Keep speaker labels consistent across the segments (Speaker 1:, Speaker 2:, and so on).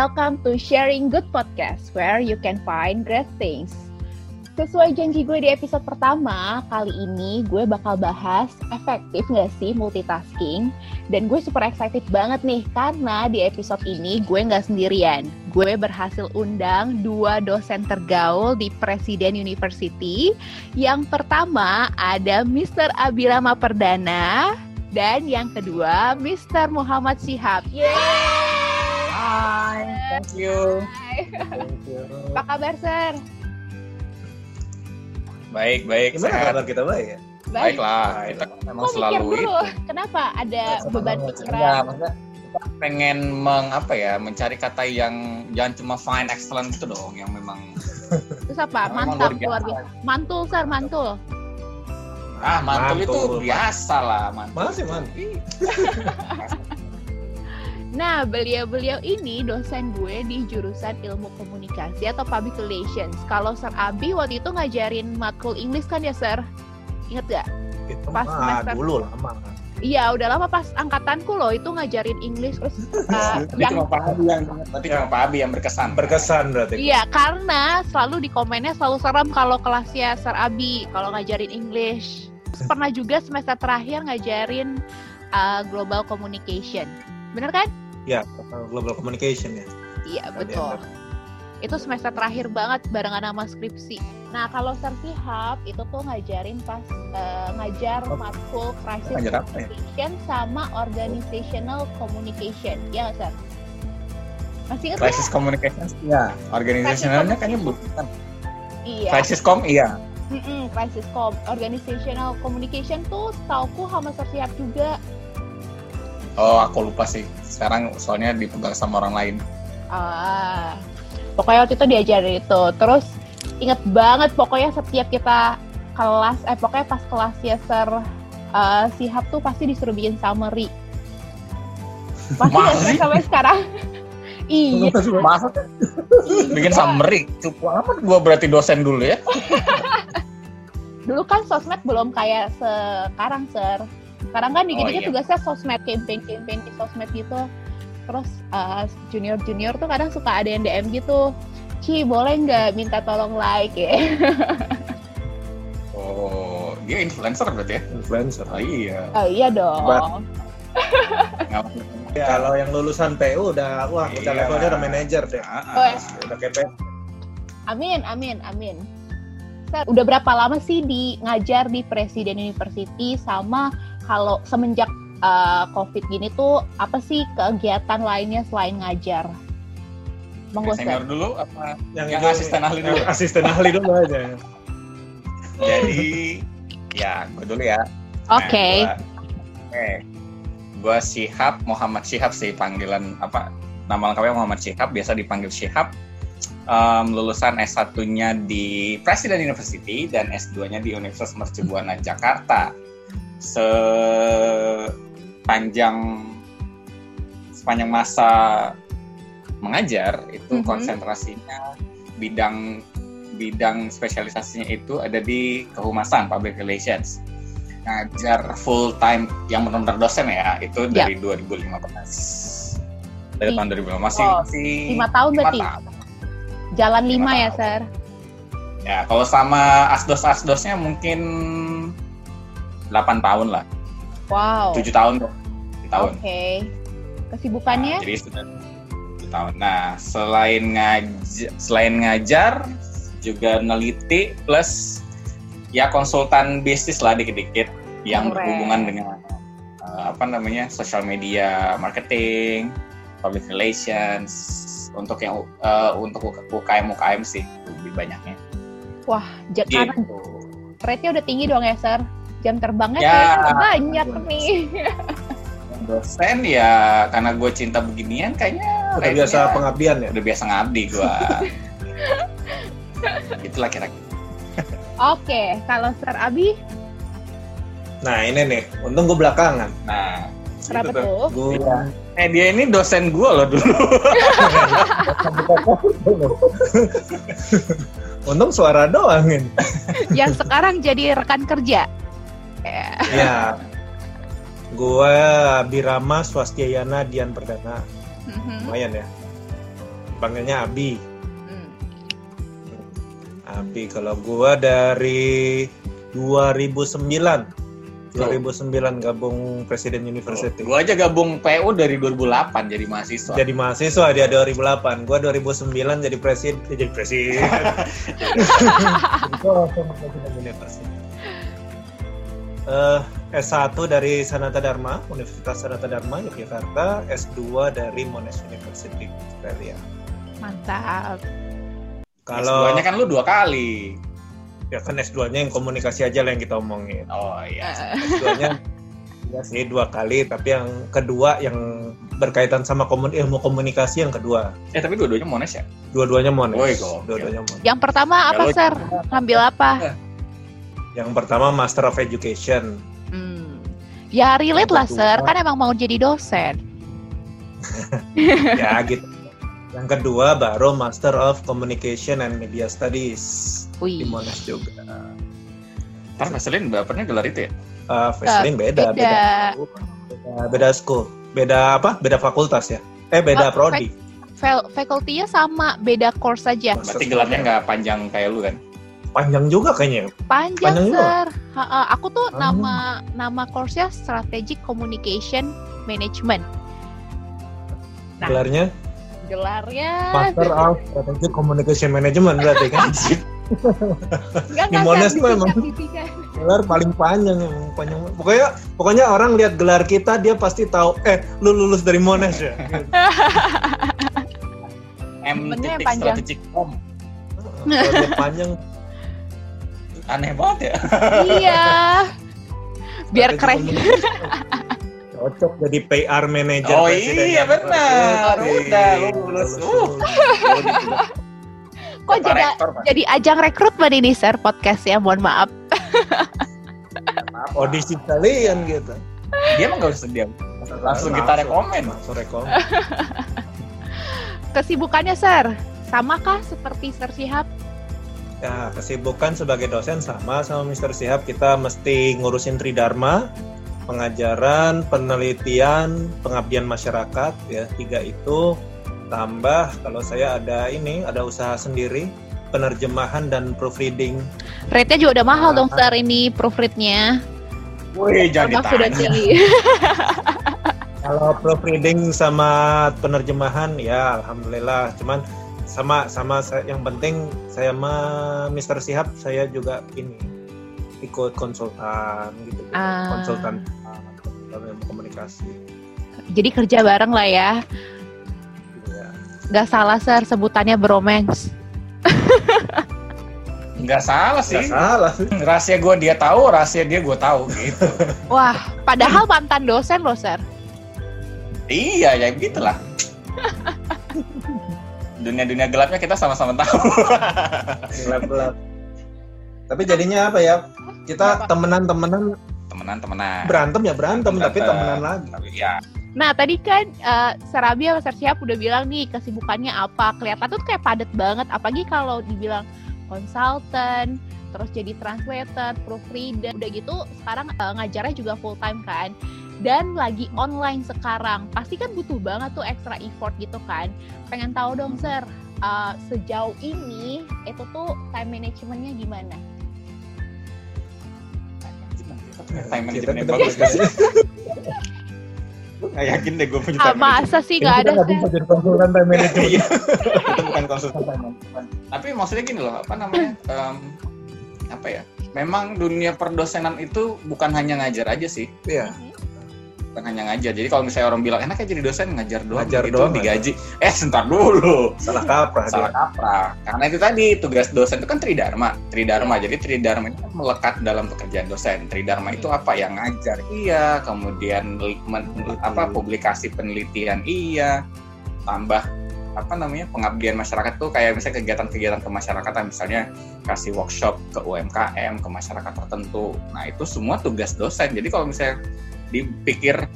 Speaker 1: Welcome to Sharing Good Podcast, where you can find great things. Sesuai janji gue di episode pertama, kali ini gue bakal bahas efektif nggak sih multitasking. Dan gue super excited banget nih, karena di episode ini gue nggak sendirian. Gue berhasil undang dua dosen tergaul di Presiden University. Yang pertama ada Mr. Abirama Perdana, dan yang kedua Mr. Muhammad Syihab. Yeay!
Speaker 2: Hai, thank you.
Speaker 1: Hai.
Speaker 2: Thank you.
Speaker 1: Apa kabar, Sir?
Speaker 2: Baik, baik.
Speaker 3: Gimana
Speaker 2: sehat.
Speaker 3: kabar kita baik ya?
Speaker 2: Baiklah, kita memang
Speaker 1: Kok
Speaker 2: selalu
Speaker 1: mikir dulu?
Speaker 2: itu.
Speaker 1: Kenapa ada beban
Speaker 2: Ya,
Speaker 1: pikiran?
Speaker 2: kita pengen meng apa ya, mencari kata yang jangan cuma fine, excellent itu dong, yang memang
Speaker 1: Terus apa? Mantap,
Speaker 2: luar biasa.
Speaker 1: Mantul, Sir, mantul.
Speaker 2: ah mantul, itu
Speaker 3: Mantul.
Speaker 2: biasa lah mantul.
Speaker 3: Masih man.
Speaker 1: Nah, beliau-beliau ini dosen gue di jurusan ilmu komunikasi atau public relations. Kalau Sir Abi waktu itu ngajarin matkul English kan ya, Sir? Ingat gak?
Speaker 3: Itu
Speaker 1: Pas
Speaker 3: mah
Speaker 1: semester-
Speaker 3: dulu lama.
Speaker 1: Iya, udah lama pas angkatanku loh itu ngajarin English terus uh,
Speaker 2: Berarti
Speaker 1: yang
Speaker 2: cuma Pak Abi yang berarti
Speaker 3: Ya.
Speaker 2: cuma Pak Abi yang berkesan.
Speaker 3: Berkesan berarti.
Speaker 1: Iya, karena selalu di komennya selalu serem kalau kelasnya Sir Abi kalau ngajarin English. Terus pernah juga semester terakhir ngajarin uh, global communication. Bener kan?
Speaker 3: Ya, global communication ya.
Speaker 1: Iya, betul. Itu semester terakhir banget barengan sama skripsi. Nah, kalau Sir Sihab itu tuh ngajarin pas uh, ngajar matkul crisis
Speaker 2: Ngajar apa ya?
Speaker 1: communication sama organizational communication. Ya, Sir? Masih ingat
Speaker 2: Crisis communication, ya. Organizationalnya kayaknya bukan.
Speaker 1: Iya.
Speaker 2: Crisis com, iya.
Speaker 1: Mm-mm, crisis com, organizational communication tuh tauku sama Sir Siap juga.
Speaker 2: Oh, aku lupa sih. Sekarang soalnya dipegang sama orang lain.
Speaker 1: Ah, pokoknya waktu itu diajarin itu. Terus inget banget pokoknya setiap kita kelas, eh pokoknya pas kelas ya Sir uh, Sihab tuh pasti disuruh bikin summary. Sih
Speaker 2: Masih?
Speaker 1: sampai sekarang? iya.
Speaker 2: Masa bikin summary? Cukup amat gua berarti dosen dulu ya.
Speaker 1: Dulu kan sosmed belum kayak sekarang, Sir. Sekarang kan dikit-dikit
Speaker 2: Oh, iya.
Speaker 1: tugasnya sosmed, campaign-campaign di sosmed gitu. Terus uh, junior-junior tuh kadang suka ada yang DM gitu. Ci, boleh nggak minta tolong like ya?
Speaker 2: Oh, dia influencer berarti ya?
Speaker 3: Influencer.
Speaker 2: Oh iya.
Speaker 1: Oh iya dong.
Speaker 2: Nggak-
Speaker 3: Ya, Kalau yang lulusan PU udah wah kita
Speaker 2: Iya.
Speaker 3: levelnya udah manajer deh.
Speaker 1: Oh, ya.
Speaker 3: Udah kayak
Speaker 1: Amin, amin, amin. Udah berapa lama sih di ngajar di Presiden University sama kalau semenjak uh, COVID gini tuh apa sih kegiatan lainnya selain ngajar? Monggo.
Speaker 2: Senior dulu apa?
Speaker 3: yang,
Speaker 2: Yang
Speaker 3: itu-
Speaker 2: asisten ahli dulu.
Speaker 3: Asisten ahli dulu aja.
Speaker 2: Jadi, ya, gue dulu ya.
Speaker 1: Oke.
Speaker 2: Nah, gua- Oke. Gua Syihab, Muhammad Syihab sih panggilan apa? Nama lengkapnya Muhammad Syihab, biasa dipanggil Syihab. Em, lulusan S1-nya di Presiden University dan S2-nya di Universitas Mercu Buana Jakarta. Sepanjang sepanjang masa mengajar itu
Speaker 1: Mhm.
Speaker 2: konsentrasinya bidang bidang spesialisasinya itu ada di kehumasan public relations ngajar full time yang benar-benar dosen ya itu
Speaker 1: Ya.
Speaker 2: dari 2015 dari tahun 2015 masih
Speaker 1: oh,
Speaker 2: masih
Speaker 1: Lima tahun berarti?
Speaker 2: tahun.
Speaker 1: Jalan
Speaker 2: Lima
Speaker 1: lima ya,
Speaker 2: tahun.
Speaker 1: Sir?
Speaker 2: ya kalau sama asdos asdosnya mungkin 8 tahun lah
Speaker 1: Wow.
Speaker 2: 7 tahun deh 7 tahun
Speaker 1: Oke. Kesibukannya?
Speaker 2: Nah, jadi sudah 7 tahun nah selain ngajar selain ngajar juga neliti plus ya konsultan bisnis lah dikit-dikit yang
Speaker 1: Keren.
Speaker 2: berhubungan dengan uh, apa namanya social media marketing public relations untuk yang uh, untuk UKM UKM sih lebih banyaknya
Speaker 1: Wah, ja- karena
Speaker 2: gitu.
Speaker 1: rate-nya udah tinggi dong ya, Sir? Jam terbangnya
Speaker 2: Ya.
Speaker 1: kayaknya banyak nih.
Speaker 2: dosen ya karena gue cinta beginian kayaknya
Speaker 3: Udah biasa pengabdian ya.
Speaker 2: udah biasa ngabdi gue Itulah kira-kira.
Speaker 1: Oke, kalau Sir Abi,
Speaker 3: Nah ini nih, untung gue belakangan.
Speaker 2: Nah,
Speaker 1: kenapa
Speaker 2: gitu
Speaker 1: tuh?
Speaker 3: Gue
Speaker 2: eh dia ini dosen gue loh dulu.
Speaker 3: untung suara doang ini.
Speaker 1: Yang sekarang jadi rekan kerja. Eh,
Speaker 3: Ya. Gue Birama Swastiayana Dian Perdana.
Speaker 1: mhm,
Speaker 3: Lumayan ya. Panggilnya Abi.
Speaker 1: hmm.
Speaker 3: Abi kalau gue dari 2009. 2009 gabung Presiden University.
Speaker 2: gue aja gabung PU dari 2008 jadi mahasiswa.
Speaker 3: Jadi mahasiswa dia 2008. Gua 2009 jadi presiden, jadi presiden. Gua langsung presiden university. Eh, S1 dari Sanata Dharma, Universitas Sanata Dharma Yogyakarta, S2 dari Monash University Australia.
Speaker 1: Mantap.
Speaker 3: Kalau
Speaker 2: S2-nya kan lu dua kali.
Speaker 3: ya kan S2-nya yang komunikasi aja lah yang kita omongin.
Speaker 2: Oh iya.
Speaker 3: S2-nya ya sih dua kali, tapi yang kedua yang berkaitan sama komun ilmu komunikasi yang kedua.
Speaker 2: Eh tapi dua-duanya Monash ya?
Speaker 3: Dua-duanya Monash.
Speaker 2: Woi, gokil.
Speaker 3: Dua-duanya Monash.
Speaker 1: Yang pertama apa,
Speaker 2: Kalau-
Speaker 1: Sir? Ngambil apa?
Speaker 3: Yang pertama Master of Education.
Speaker 1: Hmm. Ya relate lah, Sir. Kan emang mau jadi dosen.
Speaker 3: ya gitu. Yang kedua baru Master of Communication and Media Studies di
Speaker 1: Wih.
Speaker 3: Monash juga.
Speaker 2: Ntar Vaseline bapernya gelar itu ya?
Speaker 3: Uh, Vaseline beda,
Speaker 1: beda.
Speaker 3: beda, beda, beda school, beda apa? Beda fakultas ya? Eh beda
Speaker 1: Oh,
Speaker 3: prodi.
Speaker 1: Faculty-nya sama, beda course saja.
Speaker 2: Berarti gelarnya nggak panjang kayak lu kan?
Speaker 3: Panjang juga kayaknya.
Speaker 1: Panjang,
Speaker 3: Panjang juga.
Speaker 1: Sir. Ha-ha, aku tuh
Speaker 3: Ah.
Speaker 1: nama nama course-nya Strategic Communication Management. Nah.
Speaker 3: Gelarnya
Speaker 1: Gelarnya
Speaker 3: Master of Strategic Communication Management berarti kan?
Speaker 1: enggak
Speaker 3: di Monash tuh emang. gelar paling panjang emang panjang. Pokoknya pokoknya orang lihat gelar kita dia pasti tahu eh lu lulus dari Monash ya.
Speaker 2: M titik
Speaker 1: panjang.
Speaker 2: strategic com.
Speaker 3: Panjang
Speaker 2: Aneh banget ya.
Speaker 1: iya. Biar keren.
Speaker 3: Cocok jadi PR manager
Speaker 2: Oh iya benar.
Speaker 3: Iya,
Speaker 2: Udah lulus. Uh.
Speaker 1: Kok jadi jadi ajang rekrutmen ini, Sir, podcast ya. Mohon maaf.
Speaker 3: Audisi kalian gitu.
Speaker 2: Dia emang nggak usah diam. Langsung kita rekomen.
Speaker 3: Langsung rekomen.
Speaker 1: Kesibukannya, Sir, samakah seperti Sir Sihab?
Speaker 3: Ya, kesibukan sebagai dosen sama sama Mr. Sihab kita mesti ngurusin Tridharma, pengajaran, penelitian, pengabdian masyarakat ya, tiga itu tambah kalau saya ada ini, ada usaha sendiri, penerjemahan dan proofreading.
Speaker 1: Rate-nya juga udah mahal dong, Sir, ini proofread-nya.
Speaker 2: Wih,
Speaker 1: Memang sudah tinggi.
Speaker 3: Kalau proofreading sama penerjemahan ya alhamdulillah, cuman sama sama saya- yang penting saya sama Mr. Sihab saya juga ini ikut konsultan gitu,
Speaker 1: Ah.
Speaker 3: konsultan dalam komunikasi.
Speaker 1: Jadi kerja bareng lah ya.
Speaker 3: Ya.
Speaker 1: Gak salah, Sir, sebutannya bromance.
Speaker 2: Nggak salah sih.
Speaker 3: Nggak salah sih.
Speaker 2: Rahasia gue dia tahu, rahasia dia gue tahu gitu.
Speaker 1: Wah, padahal mantan dosen loh, Sir.
Speaker 2: iya, ya begitulah. Dunia-dunia gelapnya kita sama-sama tahu.
Speaker 3: Gelap-gelap. Tapi jadinya apa ya? Kita temenan-temenan
Speaker 2: Temenan-temenan.
Speaker 3: berantem ya berantem, tapi
Speaker 2: Berantem.
Speaker 3: temenan lagi.
Speaker 2: Tapi ya,
Speaker 1: Nah, tadi kan eh, Serabi sama Sir Siap udah bilang nih kesibukannya apa. Kelihatan tuh kayak padat banget. Apalagi kalau dibilang konsultan, terus jadi translator, proofreader, udah gitu sekarang eh, ngajarnya juga full time kan. Dan lagi online sekarang, pasti kan butuh banget tuh extra effort gitu kan. Pengen tahu dong, Sir, eh, sejauh ini itu tuh time managementnya gimana?
Speaker 2: time
Speaker 3: Kita
Speaker 2: managementnya bagus kan? Nggak yakin deh gue punya
Speaker 1: Ah,
Speaker 2: time management.
Speaker 1: masa sih
Speaker 3: kita
Speaker 1: ada, Sir?
Speaker 3: bisa jadi konsultan time management.
Speaker 2: Iya. Itu bukan konsultan time management. Tapi maksudnya gini loh, apa namanya? em, apa ya? Memang dunia perdosenan itu bukan hanya ngajar aja sih,
Speaker 3: Iya.
Speaker 2: Bukan hanya ngajar. Jadi kalau misalnya orang bilang enaknya jadi dosen ngajar doang,
Speaker 3: Ngajar
Speaker 2: itu
Speaker 3: doang,
Speaker 2: digaji. Eh, sebentar dulu.
Speaker 3: Salah kaprah.
Speaker 2: Salah kaprah. Karena itu tadi tugas dosen itu kan tridharma. Tridharma. Jadi tridharma itu kan melekat dalam pekerjaan dosen. Tridharma itu apa? Yang ngajar iya, kemudian men- apa publikasi penelitian iya, tambah apa namanya pengabdian masyarakat tuh kayak misalnya kegiatan-kegiatan kemasyarakatan misalnya kasih workshop ke UMKM ke masyarakat tertentu nah itu semua tugas dosen jadi kalau misalnya dipikir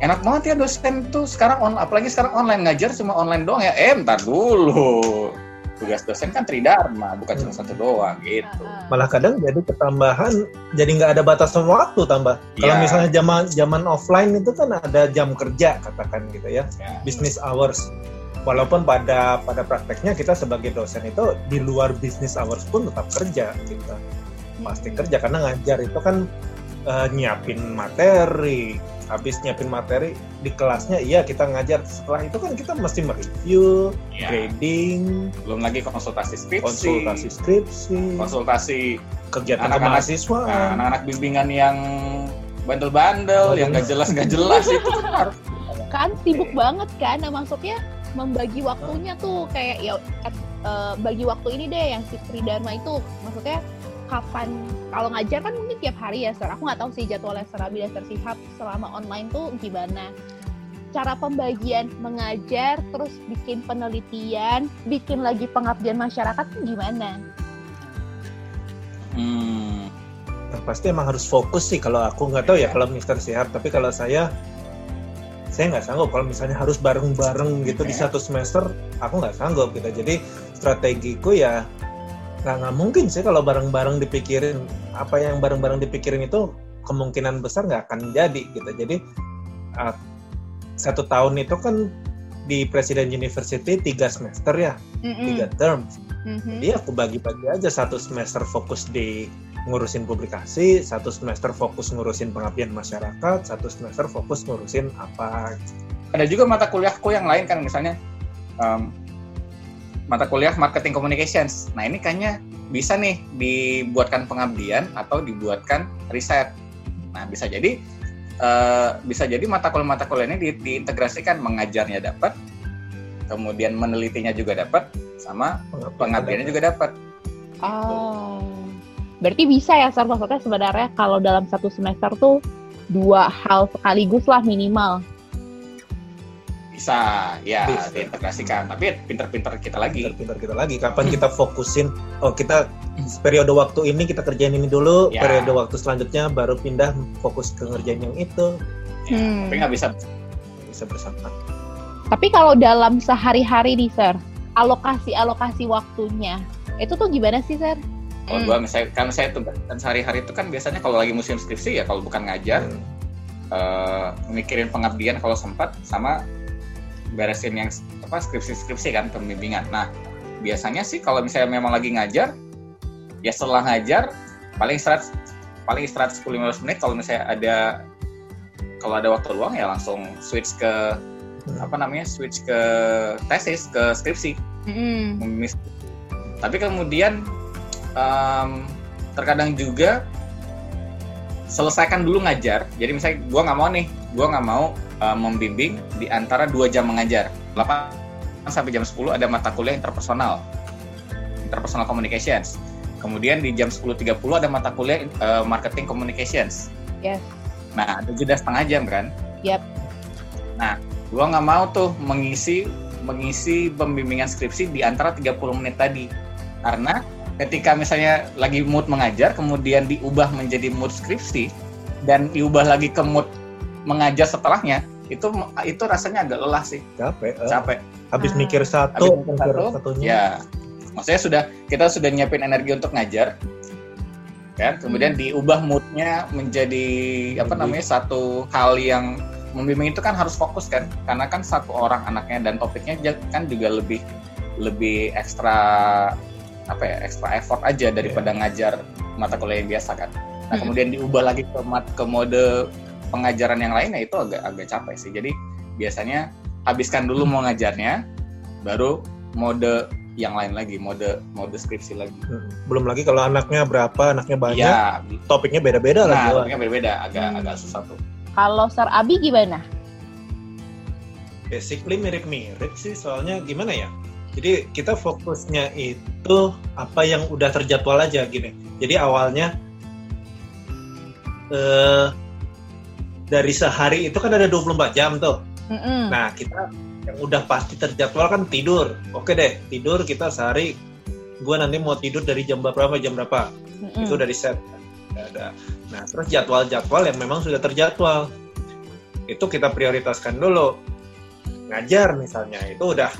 Speaker 2: enak banget ya dosen tuh sekarang on, apalagi sekarang online ngajar cuma online doang ya. Eh ntar dulu. Tugas dosen kan tridharma bukan cuma satu doang gitu.
Speaker 3: malah kadang jadi ketambahan jadi nggak ada batasan waktu tambah. Kalau
Speaker 2: Iya.
Speaker 3: misalnya zaman zaman offline itu kan ada jam kerja katakan gitu ya
Speaker 2: Ya.
Speaker 3: business hours. Walaupun pada pada prakteknya kita sebagai dosen itu di luar business hours pun tetap kerja kita pasti kerja karena ngajar itu kan eh, nyiapin materi. Habis nyiapin materi di kelasnya iya kita ngajar. Setelah itu kan kita mesti mereview
Speaker 2: Ya.
Speaker 3: grading
Speaker 2: belum lagi konsultasi skripsi.
Speaker 3: konsultasi skripsi
Speaker 2: konsultasi
Speaker 3: kegiatan
Speaker 2: anak-anak-
Speaker 3: kemahasiswaan
Speaker 2: Nah, anak-anak bimbingan yang bandel-bandel, yang gak jelas gak jelas itu. Kan
Speaker 1: kan sibuk banget kan nah maksudnya membagi waktunya tuh kayak ya at- eh, bagi waktu ini deh yang si Tridharma itu. Maksudnya kapan? Kalau ngajar kan mungkin tiap hari ya Sir aku nggak tahu sih jadwalnya Serabi dan Sihab selama online tuh gimana. Cara pembagian mengajar terus bikin penelitian bikin lagi pengabdian masyarakat tuh gimana?
Speaker 2: Hmm,
Speaker 3: Nah, pasti emang harus fokus sih. Kalau aku nggak tahu ya kalau Mister Sihab tapi kalau saya saya nggak sanggup. Kalau misalnya harus bareng-bareng gitu di
Speaker 2: Oke.
Speaker 3: satu semester aku nggak sanggup gitu. Jadi strategiku ya nggak nggak mungkin sih kalau bareng-bareng dipikirin apa yang bareng-bareng dipikirin itu kemungkinan besar nggak akan jadi gitu jadi uh, satu tahun itu kan di Presiden University tiga semester ya tiga term
Speaker 1: Mhm.
Speaker 3: jadi aku bagi-bagi aja satu semester fokus di ngurusin publikasi, satu semester fokus ngurusin pengabdian masyarakat, satu semester fokus ngurusin apa.
Speaker 2: ada juga mata kuliahku yang lain kan misalnya em, mata kuliah marketing communications. Nah ini kayaknya bisa nih dibuatkan pengabdian atau dibuatkan riset. Nah bisa jadi eh, bisa jadi mata kuliah mata kuliah ini di- diintegrasikan mengajarnya dapat, kemudian menelitinya juga dapat, sama pengabdiannya juga dapat.
Speaker 1: Oh, berarti bisa ya, Sar? Maksudnya sebenarnya kalau dalam satu semester tuh dua hal sekaligus lah minimal.
Speaker 2: Bisa, ya
Speaker 3: Bisa.
Speaker 2: diintegrasikan. Tapi pinter-pinter kita lagi.
Speaker 3: Pintar-pintar kita lagi. Kapan kita fokusin? Oh kita periode waktu ini kita kerjain ini dulu,
Speaker 2: Ya.
Speaker 3: periode waktu selanjutnya baru pindah fokus ke ngerjain yang itu
Speaker 2: Ya,
Speaker 1: Hmm.
Speaker 2: Tapi nggak bisa
Speaker 3: bisa bersama.
Speaker 1: Tapi kalau dalam sehari-hari nih, Sir, alokasi-alokasi waktunya, itu tuh gimana sih, Sir?
Speaker 2: Kalau
Speaker 1: Hmm.
Speaker 2: gua misalnya kan saya tuh kan sehari-hari itu kan biasanya kalau lagi musim skripsi ya kalau bukan ngajar
Speaker 3: Hmm.
Speaker 2: eh, mikirin pengabdian kalau sempat sama beresin yang apa skripsi-skripsi kan pembimbingan. Nah biasanya sih kalau misalnya memang lagi ngajar ya setelah ngajar paling istirahat paling istirahat 10-15 menit kalau misalnya ada kalau ada waktu luang ya langsung switch ke apa namanya switch ke tesis ke skripsi
Speaker 1: Hmm.
Speaker 2: Tapi kemudian em, terkadang juga selesaikan dulu ngajar jadi misalnya gua nggak mau nih gua nggak mau em, membimbing di antara dua jam mengajar. 8 sampai jam 10 ada mata kuliah interpersonal. Interpersonal communications. Kemudian di jam 10.30 ada mata kuliah eh, marketing communications.
Speaker 1: Yes.
Speaker 2: nah ada jeda setengah jam kan?
Speaker 1: Yap.
Speaker 2: nah gua nggak mau tuh mengisi mengisi pembimbingan skripsi di antara 30 menit tadi. Karena ketika misalnya lagi mood mengajar kemudian diubah menjadi mood skripsi dan diubah lagi ke mood mengajar setelahnya itu itu rasanya agak lelah sih
Speaker 3: Capek. eh.
Speaker 2: capek
Speaker 3: Habis
Speaker 1: Ah.
Speaker 3: mikir
Speaker 2: Habis
Speaker 3: satu,
Speaker 2: mikir
Speaker 3: mikir
Speaker 2: satu,
Speaker 3: satunya.
Speaker 2: ya maksudnya sudah kita sudah nyiapin energi untuk ngajar kan kemudian diubah moodnya menjadi apa namanya satu hal yang membimbing itu kan harus fokus kan karena kan satu orang anaknya dan topiknya kan juga lebih lebih ekstra apa ya ekstra effort aja daripada ngajar mata kuliah yang biasa kan nah
Speaker 1: Hmm.
Speaker 2: kemudian diubah lagi ke mat ke mode pengajaran yang lainnya itu agak agak capek sih. Jadi biasanya habiskan dulu mau ngajarnya baru mode yang lain lagi mode mode skripsi lagi.
Speaker 3: Hmm. Belum lagi kalau anaknya berapa, anaknya banyak,
Speaker 2: ya
Speaker 3: topiknya beda-beda
Speaker 2: nah topiknya berbeda agak
Speaker 1: Hmm.
Speaker 2: agak susah tuh.
Speaker 1: Kalau Sir Abi gimana?
Speaker 3: basically mirip-mirip sih soalnya gimana ya? Jadi kita fokusnya itu apa yang udah terjadwal aja gini. Jadi awalnya eh dari sehari itu kan ada 24 jam tuh
Speaker 1: Mm-mm.
Speaker 3: nah kita yang udah pasti terjadwal kan tidur. Oke deh, tidur kita sehari. Gue nanti mau tidur dari jam berapa jam berapa.
Speaker 1: Mm-mm.
Speaker 3: Itu udah di set. Ada. Nah, terus jadwal-jadwal yang memang sudah terjadwal. Itu kita prioritaskan dulu. Ngajar misalnya, itu udah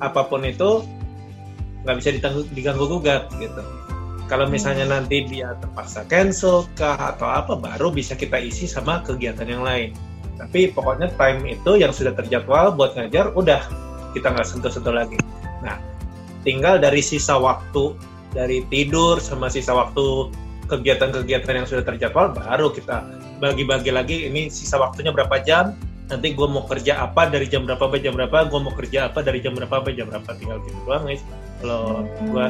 Speaker 3: apa pun itu nggak bisa diganggu gugat gitu. Kalau misalnya nanti dia terpaksa cancel kah atau apa, baru bisa kita isi sama kegiatan yang lain. Tapi pokoknya time itu yang sudah terjadwal buat ngajar, udah kita nggak sentuh-sentuh lagi. Nah, tinggal dari sisa waktu dari tidur sama sisa waktu kegiatan-kegiatan yang sudah terjadwal, baru kita bagi-bagi lagi. Ini sisa waktunya berapa jam? Nanti gue mau kerja apa dari jam berapa sampai jam berapa? Gue mau kerja apa dari jam berapa sampai jam berapa? Tinggal gitu doang, guys. Kalau gue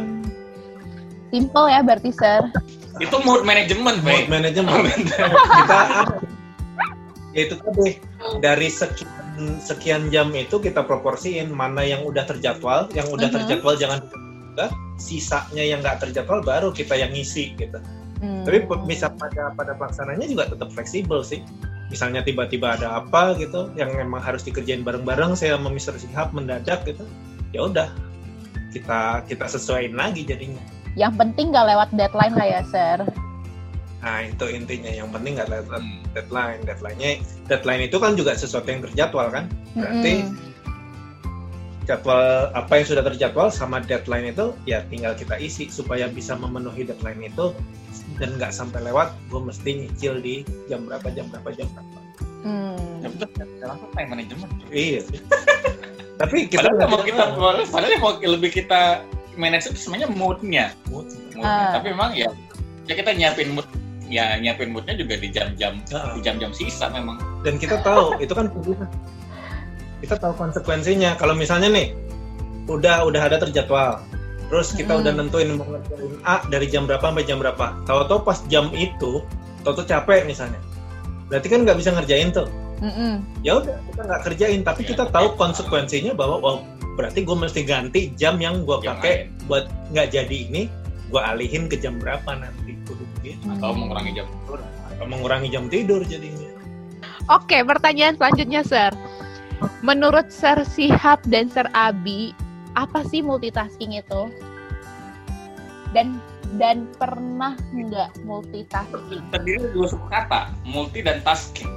Speaker 1: Simple ya berarti, Sir.
Speaker 2: Itu mood management,
Speaker 3: mood
Speaker 2: Bay.
Speaker 3: management kita apa? Ya itu tadi dari sekian sekian jam itu kita proporsiin mana yang udah terjadwal, yang udah
Speaker 1: Mhm.
Speaker 3: terjadwal jangan juga, sisanya yang nggak terjadwal baru kita yang ngisi gitu.
Speaker 1: Hmm.
Speaker 3: Tapi bisa pada pada pelaksananya juga tetap fleksibel sih. Misalnya tiba-tiba ada apa gitu yang memang harus dikerjain bareng-bareng saya sama Mr. Sihab mendadak gitu. Ya udah kita kita sesuaiin lagi jadinya.
Speaker 1: Yang penting nggak lewat deadline lah ya, Sir.
Speaker 3: Nah itu intinya yang penting nggak lewat
Speaker 2: Hmm.
Speaker 3: deadline. Deadline-nya deadline itu kan juga sesuatu yang terjadwal kan. Berarti
Speaker 1: Mm-mm.
Speaker 3: jadwal apa yang sudah terjadwal sama deadline itu ya tinggal kita isi supaya bisa memenuhi deadline itu dan nggak sampai lewat. Gue mesti nyicil di jam berapa jam berapa jam berapa.
Speaker 1: Hmm.
Speaker 2: Ya betul, tuh time management.
Speaker 3: Iya. Tapi kita
Speaker 2: Padahal mau kita, padahal mau lebih kita manage itu sebenarnya moodnya. Moodnya.
Speaker 1: Ah.
Speaker 2: Tapi memang ya, ya kita nyiapin mood, ya nyiapin moodnya juga di jam-jam
Speaker 3: Heeh.
Speaker 2: di jam-jam sisa memang.
Speaker 3: Dan kita tahu itu kan. Kita tahu konsekuensinya. Kalau misalnya nih udah udah ada terjadwal, terus kita
Speaker 1: Mm-mm.
Speaker 3: udah nentuin mau ngerjain A dari jam berapa sampai jam berapa. Tahu-tahu pas jam itu, tahu-tahu capek misalnya. Berarti kan nggak bisa ngerjain tuh.
Speaker 1: Mm-mm.
Speaker 3: Ya udah kita nggak kerjain, tapi
Speaker 2: Ya,
Speaker 3: kita tahu konsekuensinya bahwa oh berarti gue mesti ganti jam yang gue pakai buat nggak jadi ini, gue alihin ke jam berapa nanti. Kudu begitu.
Speaker 2: Atau mengurangi jam tidur.
Speaker 3: Atau mengurangi jam tidur jadinya.
Speaker 1: Oke, pertanyaan selanjutnya, Sir. Menurut Sir Sihab dan Sir Abi, apa sih multitasking itu? Dan dan pernah nggak multitasking?
Speaker 2: Terdiri dua suku kata, multi dan tasking.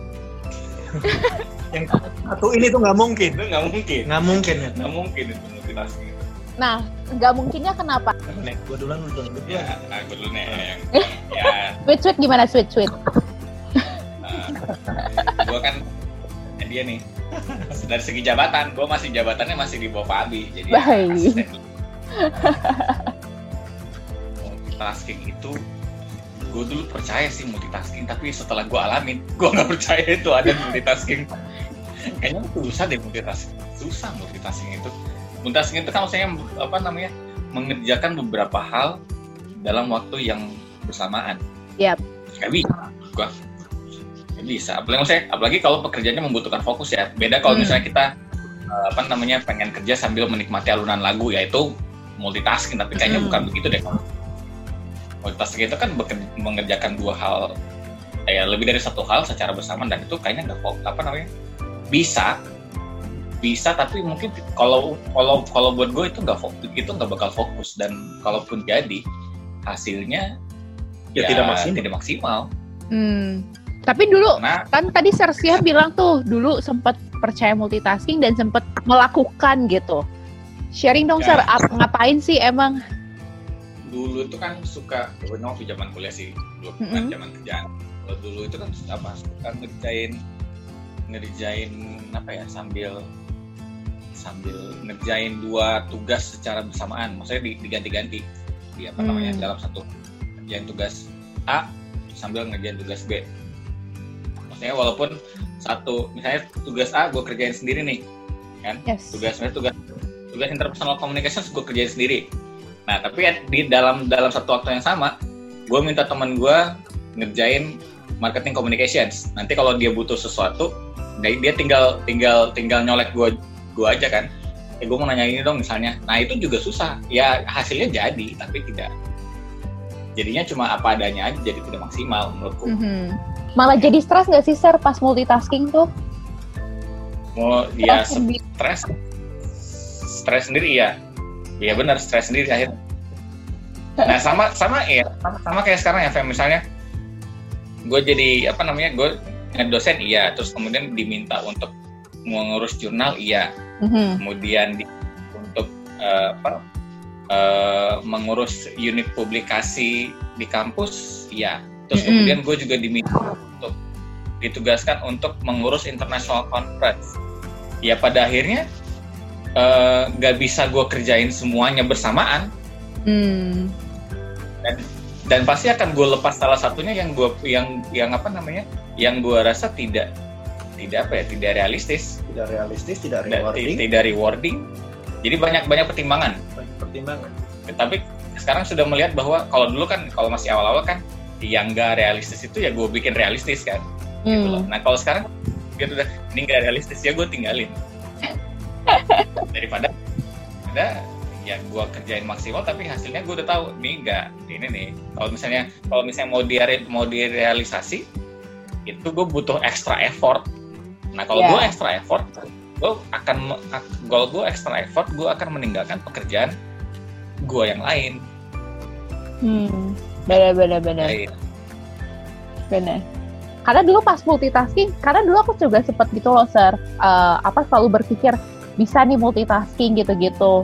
Speaker 3: Yang satu ini tuh nggak mungkin,
Speaker 2: Itu nggak mungkin.
Speaker 3: nggak mungkin ya.
Speaker 2: Nggak mungkin itu multitasking.
Speaker 1: Nah, nggak mungkinnya kenapa?
Speaker 3: Nek, gue duluan lu duluan. Lu
Speaker 2: Ya, nah, gue dulu nih. ya,
Speaker 1: Sweet sweet gimana sweet sweet?
Speaker 2: nah, gue kan dia nih dari segi jabatan, gue masih jabatannya masih di bawah Pak Abi, jadi ya,
Speaker 1: Baik.
Speaker 2: multitasking itu gue dulu percaya sih multitasking, tapi setelah gue alamin, gue nggak percaya itu ada multitasking. Kayaknya susah deh multitasking, susah multitasking itu. Multitasking itu kan maksudnya apa namanya mengerjakan beberapa hal dalam waktu yang bersamaan.
Speaker 1: Yap.
Speaker 2: Gak bisa, gua nggak bisa. Apalagi maksudnya, apalagi kalau pekerjaannya membutuhkan fokus ya. Beda kalau
Speaker 1: Hmm.
Speaker 2: misalnya kita eh, apa namanya pengen kerja sambil menikmati alunan lagu, ya itu multitasking. Tapi kayaknya
Speaker 1: Hmm.
Speaker 2: bukan begitu deh. Multitasking itu kan mengerjakan dua hal, ya lebih dari satu hal secara bersamaan dan itu kayaknya nggak. Apa namanya? Bisa, bisa tapi mungkin kalau kalau kalau buat gue itu nggak fokus itu nggak bakal fokus dan kalaupun jadi hasilnya
Speaker 3: Ya, tidak maksimal.
Speaker 2: tidak maksimal
Speaker 1: Hmm. Tapi dulu
Speaker 2: karena
Speaker 1: kan tadi Sir Sihab bilang tuh dulu sempat percaya multitasking dan sempat melakukan gitu. Sharing dong
Speaker 2: Ya.
Speaker 1: Sir, ap- ngapain sih emang?
Speaker 2: dulu itu kan suka gue waktu zaman kuliah sih dulu
Speaker 1: Mm-mm.
Speaker 2: kan zaman kerjaan kalau dulu itu kan apa suka ngerjain ngerjain apa ya sambil sambil ngerjain dua tugas secara bersamaan. Maksudnya di- diganti-ganti. Di apa namanya
Speaker 1: Hmm.
Speaker 2: dalam satu ngerjain tugas A sambil ngerjain tugas B. Maksudnya walaupun satu misalnya tugas A gue kerjain sendiri nih kan?
Speaker 1: Yes.
Speaker 2: tugas tugas tugas interpersonal communications gue kerjain sendiri. Nah tapi di dalam dalam satu waktu yang sama gue minta teman gue ngerjain marketing communications. Nanti kalau dia butuh sesuatu dia dia tinggal tinggal tinggal nyolek gue gue aja kan. Ya gue mau nanya ini dong misalnya. Nah itu juga susah. Ya hasilnya jadi tapi tidak. Jadinya cuma apa adanya aja jadi tidak maksimal menurutku.
Speaker 1: Mhm. Malah jadi stres nggak sih Sir pas multitasking tuh?
Speaker 2: mau ya
Speaker 1: Stres
Speaker 2: stres. Stres sendiri iya. Iya benar stres sendiri akhirnya nah sama sama ya sama, sama kayak sekarang ya Fem misalnya gue jadi apa namanya gue dosen iya terus kemudian diminta untuk mengurus jurnal iya
Speaker 1: Mhm.
Speaker 2: kemudian di, untuk eh, apa eh, mengurus unit publikasi di kampus ya terus
Speaker 1: Mm-mm.
Speaker 2: kemudian gue juga diminta untuk ditugaskan untuk mengurus international conference ya pada akhirnya eh, nggak bisa gue kerjain semuanya bersamaan
Speaker 1: Hmm.
Speaker 2: dan pasti akan gue lepas salah satunya yang gue yang yang apa namanya yang gue rasa tidak tidak apa ya tidak realistis
Speaker 3: Tidak realistis, tidak
Speaker 2: tidak,
Speaker 3: rewarding.
Speaker 2: tidak rewarding jadi banyak banyak pertimbangan
Speaker 3: Banyak pertimbangan.
Speaker 2: tapi sekarang sudah melihat bahwa kalau dulu kan kalau masih awal-awal kan yang nggak realistis itu ya gue bikin realistis kan gitu loh.
Speaker 1: Hmm.
Speaker 2: nah kalau sekarang gitu udah ini nggak realistis ya gue tinggalin daripada ada ya gue kerjain maksimal tapi hasilnya gue udah tahu nih nggak ini nih kalau misalnya kalau misalnya mau di mau direalisasi itu gue butuh extra effort nah kalau
Speaker 1: Ya.
Speaker 2: gue extra effort gue akan kalau gue extra effort gue akan meninggalkan pekerjaan gue yang lain
Speaker 1: Hmm. Benar, benar, benar.
Speaker 2: lain
Speaker 1: Benar. Karena dulu pas multitasking, karena dulu aku juga sempet gitu loh, Sir. Eh, apa selalu berpikir bisa nih multitasking gitu-gitu.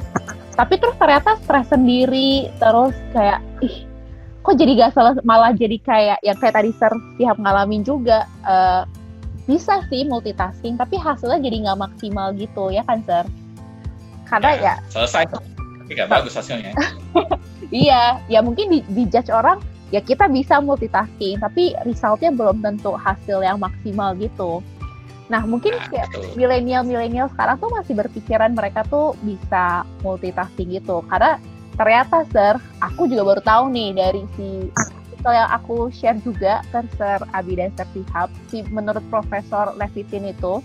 Speaker 1: Tapi terus ternyata stres sendiri, terus kayak ih kok jadi gak salah malah jadi kayak yang kayak tadi Sir Sihab ngalamin juga eh, bisa sih multitasking, tapi hasilnya jadi nggak maksimal gitu ya kan, Sir? Karena ya
Speaker 2: selesai tapi nggak bagus hasilnya
Speaker 1: Iya, ya mungkin di, di judge orang ya kita bisa multitasking, tapi resultnya belum tentu hasil yang maksimal gitu. Nah mungkin
Speaker 2: Nah,
Speaker 1: kayak milenial-milenial sekarang tuh masih berpikiran mereka tuh bisa multitasking gitu. Karena ternyata Sir, aku juga baru tahu nih dari si artikel yang aku share juga ke Sir Abi dan Sir Sihab, si menurut Profesor Levitin itu,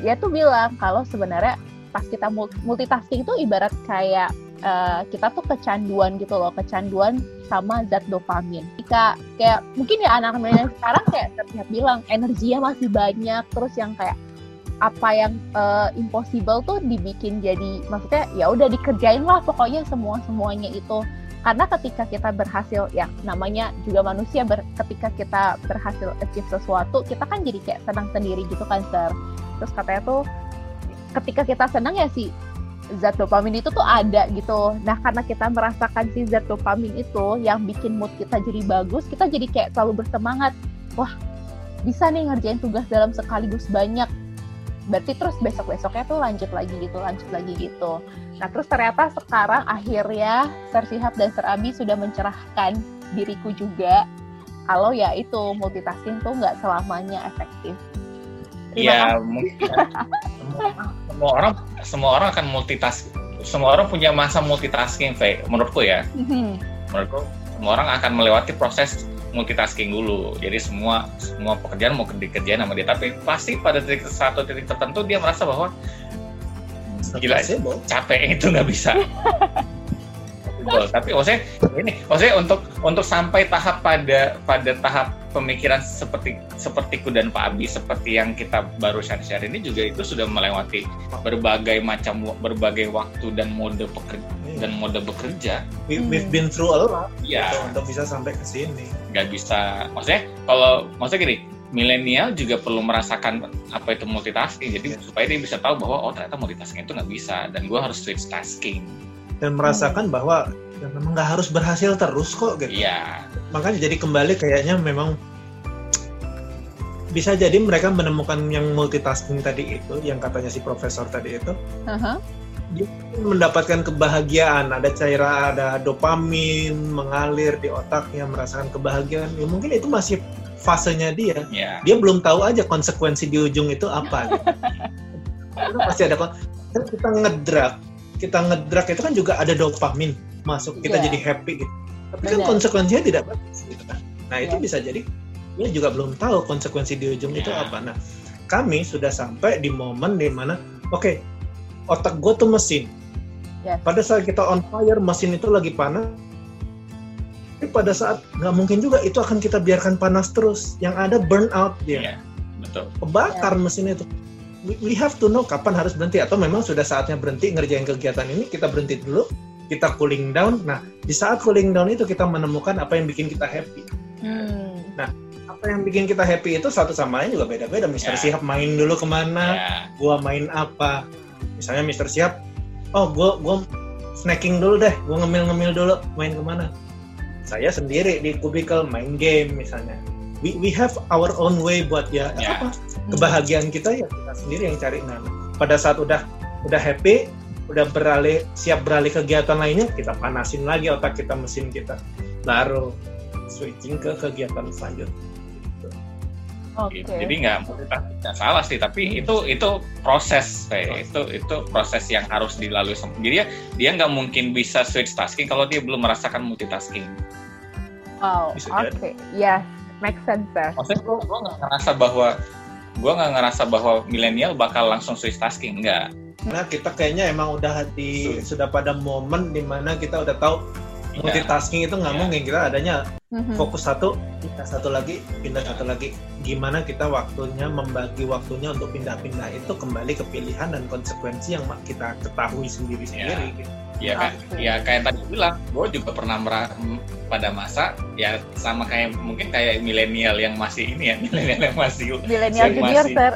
Speaker 1: dia tuh bilang kalau sebenarnya pas kita mul- multitasking itu ibarat kayak eh, kita tuh kecanduan gitu loh, kecanduan sama zat dopamin. Jika kayak mungkin ya anak-anak milenial sekarang kayak terlihat bilang energinya masih banyak, terus yang kayak apa yang eh, impossible tuh dibikin jadi maksudnya ya udah dikerjain lah pokoknya semua semuanya itu karena ketika kita berhasil ya namanya juga manusia ber- ketika kita berhasil achieve sesuatu kita kan jadi kayak senang sendiri gitu kan sir terus katanya tuh ketika kita senang ya si zat dopamin itu tuh ada gitu. Nah karena kita merasakan si zat dopamin itu yang bikin mood kita jadi bagus, kita jadi kayak selalu bersemangat. Wah bisa nih ngerjain tugas dalam sekaligus banyak. Berarti terus besok-besoknya tuh lanjut lagi gitu, lanjut lagi gitu. Nah terus ternyata sekarang akhirnya Sir Sihab dan Sir Abi sudah mencerahkan diriku juga kalau ya itu multitasking tuh nggak selamanya efektif. Terima
Speaker 2: ya mungkin semua, orang semua orang akan multitasking semua orang punya masa multitasking Faye. menurutku ya
Speaker 1: kasih.
Speaker 2: menurutku semua orang akan melewati proses multitasking dulu jadi semua semua pekerjaan mau dikerjain sama dia tapi pasti pada titik satu titik tertentu dia merasa bahwa Gila.
Speaker 3: Sebo.
Speaker 2: capek itu nggak bisa tapi maksudnya ini maksudnya untuk untuk sampai tahap pada pada tahap pemikiran seperti sepertiku dan Pak Abi seperti yang kita baru share-share ini juga itu sudah melewati berbagai macam berbagai waktu dan mode pekerja dan mode bekerja.
Speaker 3: We, we've been through a lot.
Speaker 2: Ya
Speaker 3: gitu, untuk bisa sampai ke sini.
Speaker 2: nggak bisa maksudnya kalau maksudnya gini milenial juga perlu merasakan apa itu multitasking. Jadi supaya dia bisa tahu bahwa oh ternyata multitasking itu nggak bisa dan gue harus switch tasking.
Speaker 3: Dan merasakan bahwa ya, memang nggak harus berhasil terus kok gitu.
Speaker 2: iya.
Speaker 3: Makanya jadi kembali kayaknya memang bisa jadi mereka menemukan yang multitasking tadi itu, yang katanya si profesor tadi itu,
Speaker 1: Aha.
Speaker 3: mendapatkan kebahagiaan, ada cairan, ada dopamin mengalir di otaknya, merasakan kebahagiaan. Ya, mungkin itu masih fasenya dia.
Speaker 2: ya
Speaker 3: Dia belum tahu aja konsekuensi di ujung itu apa. Gitu. Itu pasti ada kan kita ngedrak, kita ngedrak itu kan juga ada dopamin masuk, kita
Speaker 1: Iya.
Speaker 3: jadi happy gitu. Tapi kan
Speaker 1: Benar.
Speaker 3: konsekuensinya tidak bagus gitu kan. Nah, itu
Speaker 1: Iya.
Speaker 3: bisa jadi dia juga belum tahu konsekuensi di ujung itu
Speaker 2: Iya.
Speaker 3: apa. Nah, kami sudah sampai di momen di mana oke, otak gue tuh mesin.
Speaker 1: Yes.
Speaker 3: Pada saat kita on fire, mesin itu lagi panas. Tapi pada saat nggak mungkin juga itu akan kita biarkan panas terus. Yang ada burn out dia
Speaker 2: iya betul
Speaker 3: kebakar mesin itu. we, we have to know kapan harus berhenti atau memang sudah saatnya berhenti ngerjain kegiatan ini kita berhenti dulu kita cooling down nah di saat cooling down itu kita menemukan apa yang bikin kita happy
Speaker 1: Hmm.
Speaker 3: Apa yang bikin kita happy itu satu sama lain juga beda-beda. Mister
Speaker 2: Ya.
Speaker 3: Sihab main dulu ke mana
Speaker 2: Ya.
Speaker 3: gua main apa. Misalnya Mister Siap oh gua gua snacking dulu deh gua ngemil-ngemil dulu main ke mana? Saya sendiri di kubikel main game misalnya. We, we have our own way buat ya
Speaker 2: Ya.
Speaker 3: apa kebahagiaan kita ya kita sendiri yang cari nah pada saat udah udah happy udah beralih siap beralih kegiatan lainnya kita panasin lagi otak kita mesin kita. Baru switching ke kegiatan selanjutnya
Speaker 1: Oke.
Speaker 2: Gitu. Jadi nggak nggak salah sih, tapi itu itu proses, itu itu proses yang harus dilalui. Jadi dia dia nggak mungkin bisa switch tasking kalau dia belum merasakan multitasking.
Speaker 1: Wow.
Speaker 3: Bisa
Speaker 1: Oke.
Speaker 3: jadi.
Speaker 1: Yes. Make sense, sir.
Speaker 2: Maksudnya gue gue nggak ngerasa bahwa gue nggak ngerasa bahwa milenial bakal langsung switch tasking, enggak.
Speaker 3: Nah kita kayaknya emang udah di sudah pada momen di mana kita udah tahu. Multitasking itu nggak
Speaker 2: Iya.
Speaker 3: mungkin kita adanya
Speaker 1: Mhm.
Speaker 3: fokus satu pindah satu lagi pindah satu lagi gimana kita waktunya membagi waktunya untuk pindah-pindah itu kembali ke pilihan dan konsekuensi yang kita ketahui sendiri-sendiri gitu.
Speaker 2: Iya kan?
Speaker 1: Oke.
Speaker 2: Ya kayak tadi bilang, gue juga pernah mera- m- pada masa ya sama kayak mungkin kayak milenial yang masih ini ya, milenial yang masih
Speaker 1: Millennial
Speaker 2: yang
Speaker 1: Junior,
Speaker 2: masih-
Speaker 1: sir.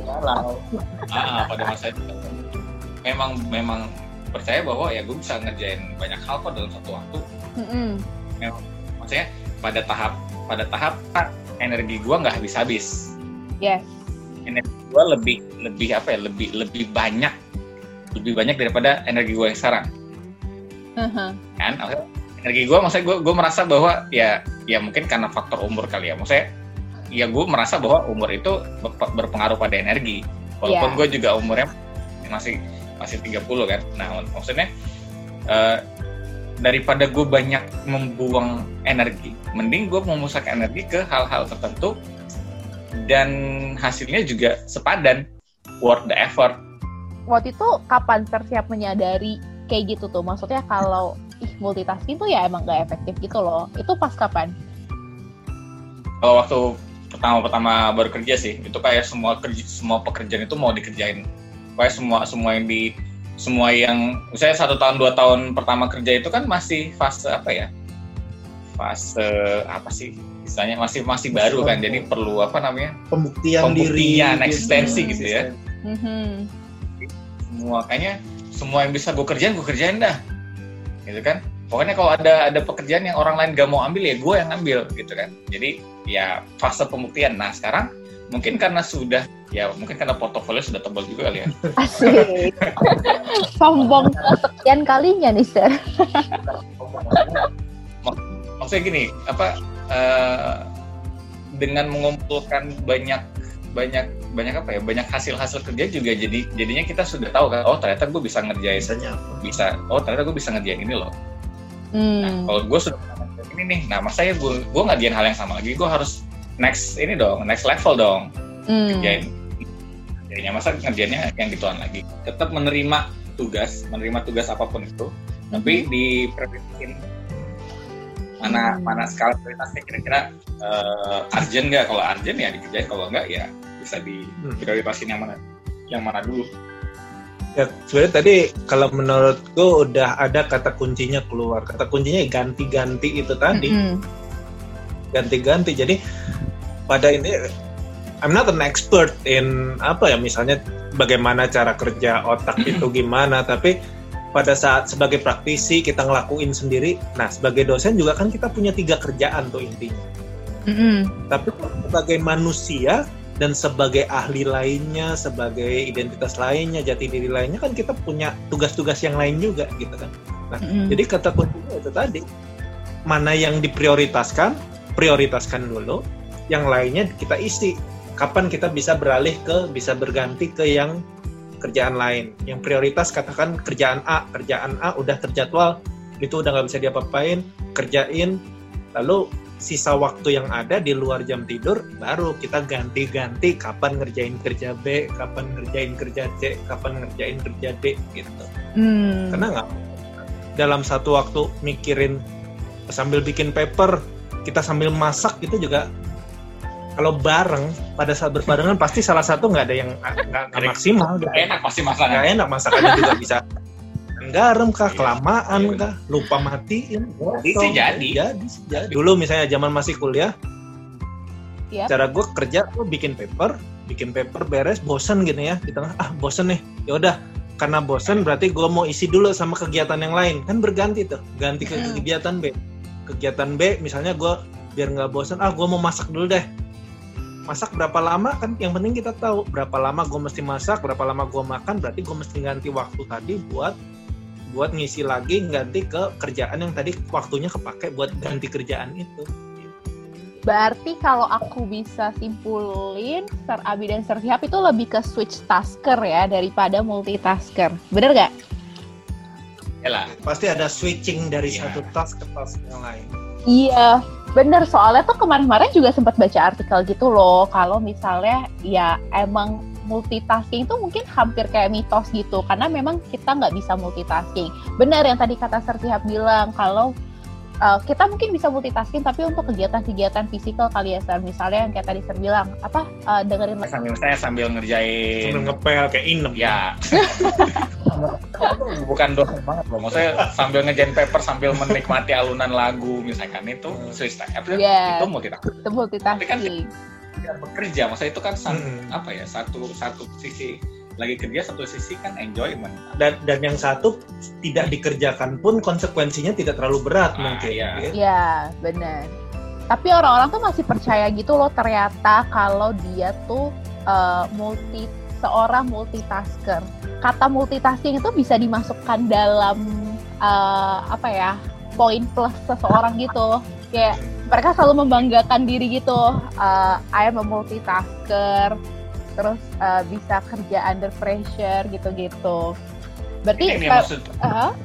Speaker 2: galau. Ah, pada masa itu memang memang percaya bahwa ya gue bisa ngerjain banyak hal kok dalam satu waktu.
Speaker 1: Mm-mm.
Speaker 2: Maksudnya pada tahap pada tahap ah, energi gue nggak habis-habis.
Speaker 1: Yes.
Speaker 2: Gue lebih lebih apa ya lebih lebih banyak lebih banyak daripada energi gue yang sekarang.
Speaker 1: Mhm.
Speaker 2: kan energi gue maksudnya gue gue merasa bahwa ya ya mungkin karena faktor umur kali ya maksudnya ya gue merasa bahwa umur itu ber- berpengaruh pada energi walaupun
Speaker 1: Iya.
Speaker 2: gue juga umurnya masih masih 30 kan nah maksudnya eh, daripada gue banyak membuang energi mending gue memusatkan energi ke hal-hal tertentu dan hasilnya juga sepadan worth the effort
Speaker 1: Waktu itu kapan sir siap menyadari kayak gitu tuh? Maksudnya kalau ih multitasking tuh ya emang gak efektif gitu loh. Itu pas kapan?
Speaker 2: kalau waktu pertama-pertama baru kerja sih itu kayak semua kerja semua pekerjaan itu mau dikerjain kayak semua semua yang di semua yang misalnya satu tahun dua tahun pertama kerja itu kan masih fase apa ya? Fase apa sih istilahnya? Masih masih baru kan jadi perlu apa namanya?
Speaker 3: Pembuktian, diri,
Speaker 2: Pembuktian,
Speaker 3: gitu.
Speaker 2: eksistensi gitu ya.
Speaker 1: Mhm.
Speaker 2: semua kayaknya semua yang bisa gue kerjain gue kerjain dah. Gitu kan? Pokoknya kalau ada ada pekerjaan yang orang lain gak mau ambil ya gue yang ambil gitu kan? Jadi ya fase pembuktian. Nah sekarang mungkin karena sudah ya mungkin karena portofolio sudah tebal juga kali ya
Speaker 1: Asik. Sombong kesekian kalinya nih sir.
Speaker 2: Mak- maksudnya gini apa eh, dengan mengumpulkan banyak banyak banyak apa ya banyak hasil hasil kerja juga jadi jadinya kita sudah tahu kan oh ternyata gue bisa ngerjain
Speaker 3: apa?
Speaker 2: bisa oh ternyata gue bisa ngerjain ini loh Nah,
Speaker 1: Hmm.
Speaker 2: kalau gue sudah ini nih, nah masa ya gue gue ngerjain hal yang sama lagi, gue harus next ini dong, next level dong,
Speaker 1: Hmm.
Speaker 2: kerjain. Kerjainnya masa ngerjainnya yang gituan lagi. Tetap menerima tugas, menerima tugas apa pun itu, tapi diprioritasin mana
Speaker 1: Hmm.
Speaker 2: mana skala prioritasnya kira-kira eh, urgent nggak? Kalau urgent ya dikerjain, kalau nggak ya bisa diprioritasin yang mana, yang mana dulu.
Speaker 3: Ya, sebenarnya tadi kalau menurutku udah ada kata kuncinya keluar. Kata kuncinya ganti-ganti itu tadi.
Speaker 1: Mm-mm.
Speaker 3: ganti-ganti. Jadi pada ini I'm not an expert in apa ya misalnya bagaimana cara kerja otak itu gimana, tapi pada saat sebagai praktisi kita ngelakuin sendiri. Nah, sebagai dosen juga kan kita punya tiga kerjaan tuh intinya.
Speaker 1: Mm-mm.
Speaker 3: Tapi sebagai manusia dan sebagai ahli lainnya, sebagai identitas lainnya, jati diri lainnya kan kita punya tugas-tugas yang lain juga gitu kan.
Speaker 1: Mm-mm.
Speaker 3: Jadi kata kuncinya itu tadi, mana yang diprioritaskan, prioritaskan dulu, yang lainnya kita isi. Kapan kita bisa beralih ke, bisa berganti ke yang kerjaan lain. Yang prioritas katakan kerjaan A, kerjaan A udah terjadwal, itu udah nggak bisa diapa-apain, kerjain, lalu sisa waktu yang ada di luar jam tidur, baru kita ganti-ganti kapan ngerjain kerja B, kapan ngerjain kerja C, kapan ngerjain kerja D, gitu
Speaker 1: Hmm.
Speaker 3: karena nggak dalam satu waktu mikirin sambil bikin paper kita sambil masak itu juga kalau bareng pada saat berbarengan pasti salah satu nggak ada yang nggak maksimal
Speaker 2: Nggak
Speaker 3: nggak
Speaker 2: enak pasti masakannya.
Speaker 3: nggak enak masakannya juga bisa garam kah kelamaan kah lupa matiin
Speaker 2: Jadi jadi.
Speaker 3: jadi jadi. dulu misalnya zaman masih kuliah
Speaker 1: Yap.
Speaker 3: cara gue kerja gue bikin paper bikin paper beres bosen gitu ya di tengah ah bosen nih ya udah karena bosen berarti gue mau isi dulu sama kegiatan yang lain kan berganti tuh ganti ke
Speaker 1: Hmm.
Speaker 3: kegiatan B kegiatan B misalnya gue biar nggak bosen ah gue mau masak dulu deh masak berapa lama kan yang penting kita tahu berapa lama gue mesti masak berapa lama gue makan berarti gue mesti ganti waktu tadi buat buat ngisi lagi ganti ke kerjaan yang tadi waktunya kepake buat ganti kerjaan itu
Speaker 1: Berarti kalau aku bisa simpulin, Sir Abi dan Sir Sihab itu lebih ke switch tasker ya daripada multitasker. Bener gak?
Speaker 2: Yalah.
Speaker 3: pasti ada switching dari
Speaker 2: Iya.
Speaker 3: satu task ke task yang lain
Speaker 1: Iya, bener. Soalnya tuh kemarin-kemarin juga sempat baca artikel gitu loh. Kalau misalnya ya emang multitasking itu mungkin hampir kayak mitos gitu. Karena memang kita nggak bisa multitasking. Bener yang tadi kata Sir Sihab bilang, kalau uh, kita mungkin bisa multitasking tapi untuk kegiatan-kegiatan fisikal kali ya Sir. Misalnya yang kayak tadi Sir bilang, apa uh, dengerin
Speaker 2: Sambil saya sambil ngerjain
Speaker 3: sambil ngepel kayak inem
Speaker 2: ya bukan dosen banget loh maksudnya sambil ngejain paper sambil menikmati alunan lagu misalkan itu switch tab
Speaker 1: Iya.
Speaker 2: itu multitasking
Speaker 1: itu multitasking.
Speaker 2: Biar bekerja maksudnya itu kan san-
Speaker 3: Mm-mm.
Speaker 2: apa ya satu satu sisi lagi kerja satu sisi kan enjoyment
Speaker 3: dan dan yang satu tidak dikerjakan pun konsekuensinya tidak terlalu berat
Speaker 2: Ah,
Speaker 3: mungkin
Speaker 2: iya.
Speaker 3: ya.
Speaker 1: Iya, benar. Tapi orang-orang tuh masih percaya gitu loh ternyata kalau dia tuh uh, multi seorang multitasker. Kata multitasking itu bisa dimasukkan dalam uh, apa ya poin plus seseorang gitu. Kayak mereka selalu membanggakan diri gitu. Uh, I am a multitasker. Terus uh, bisa kerja under pressure gitu-gitu. Berarti
Speaker 2: ini yang maksud
Speaker 1: uh,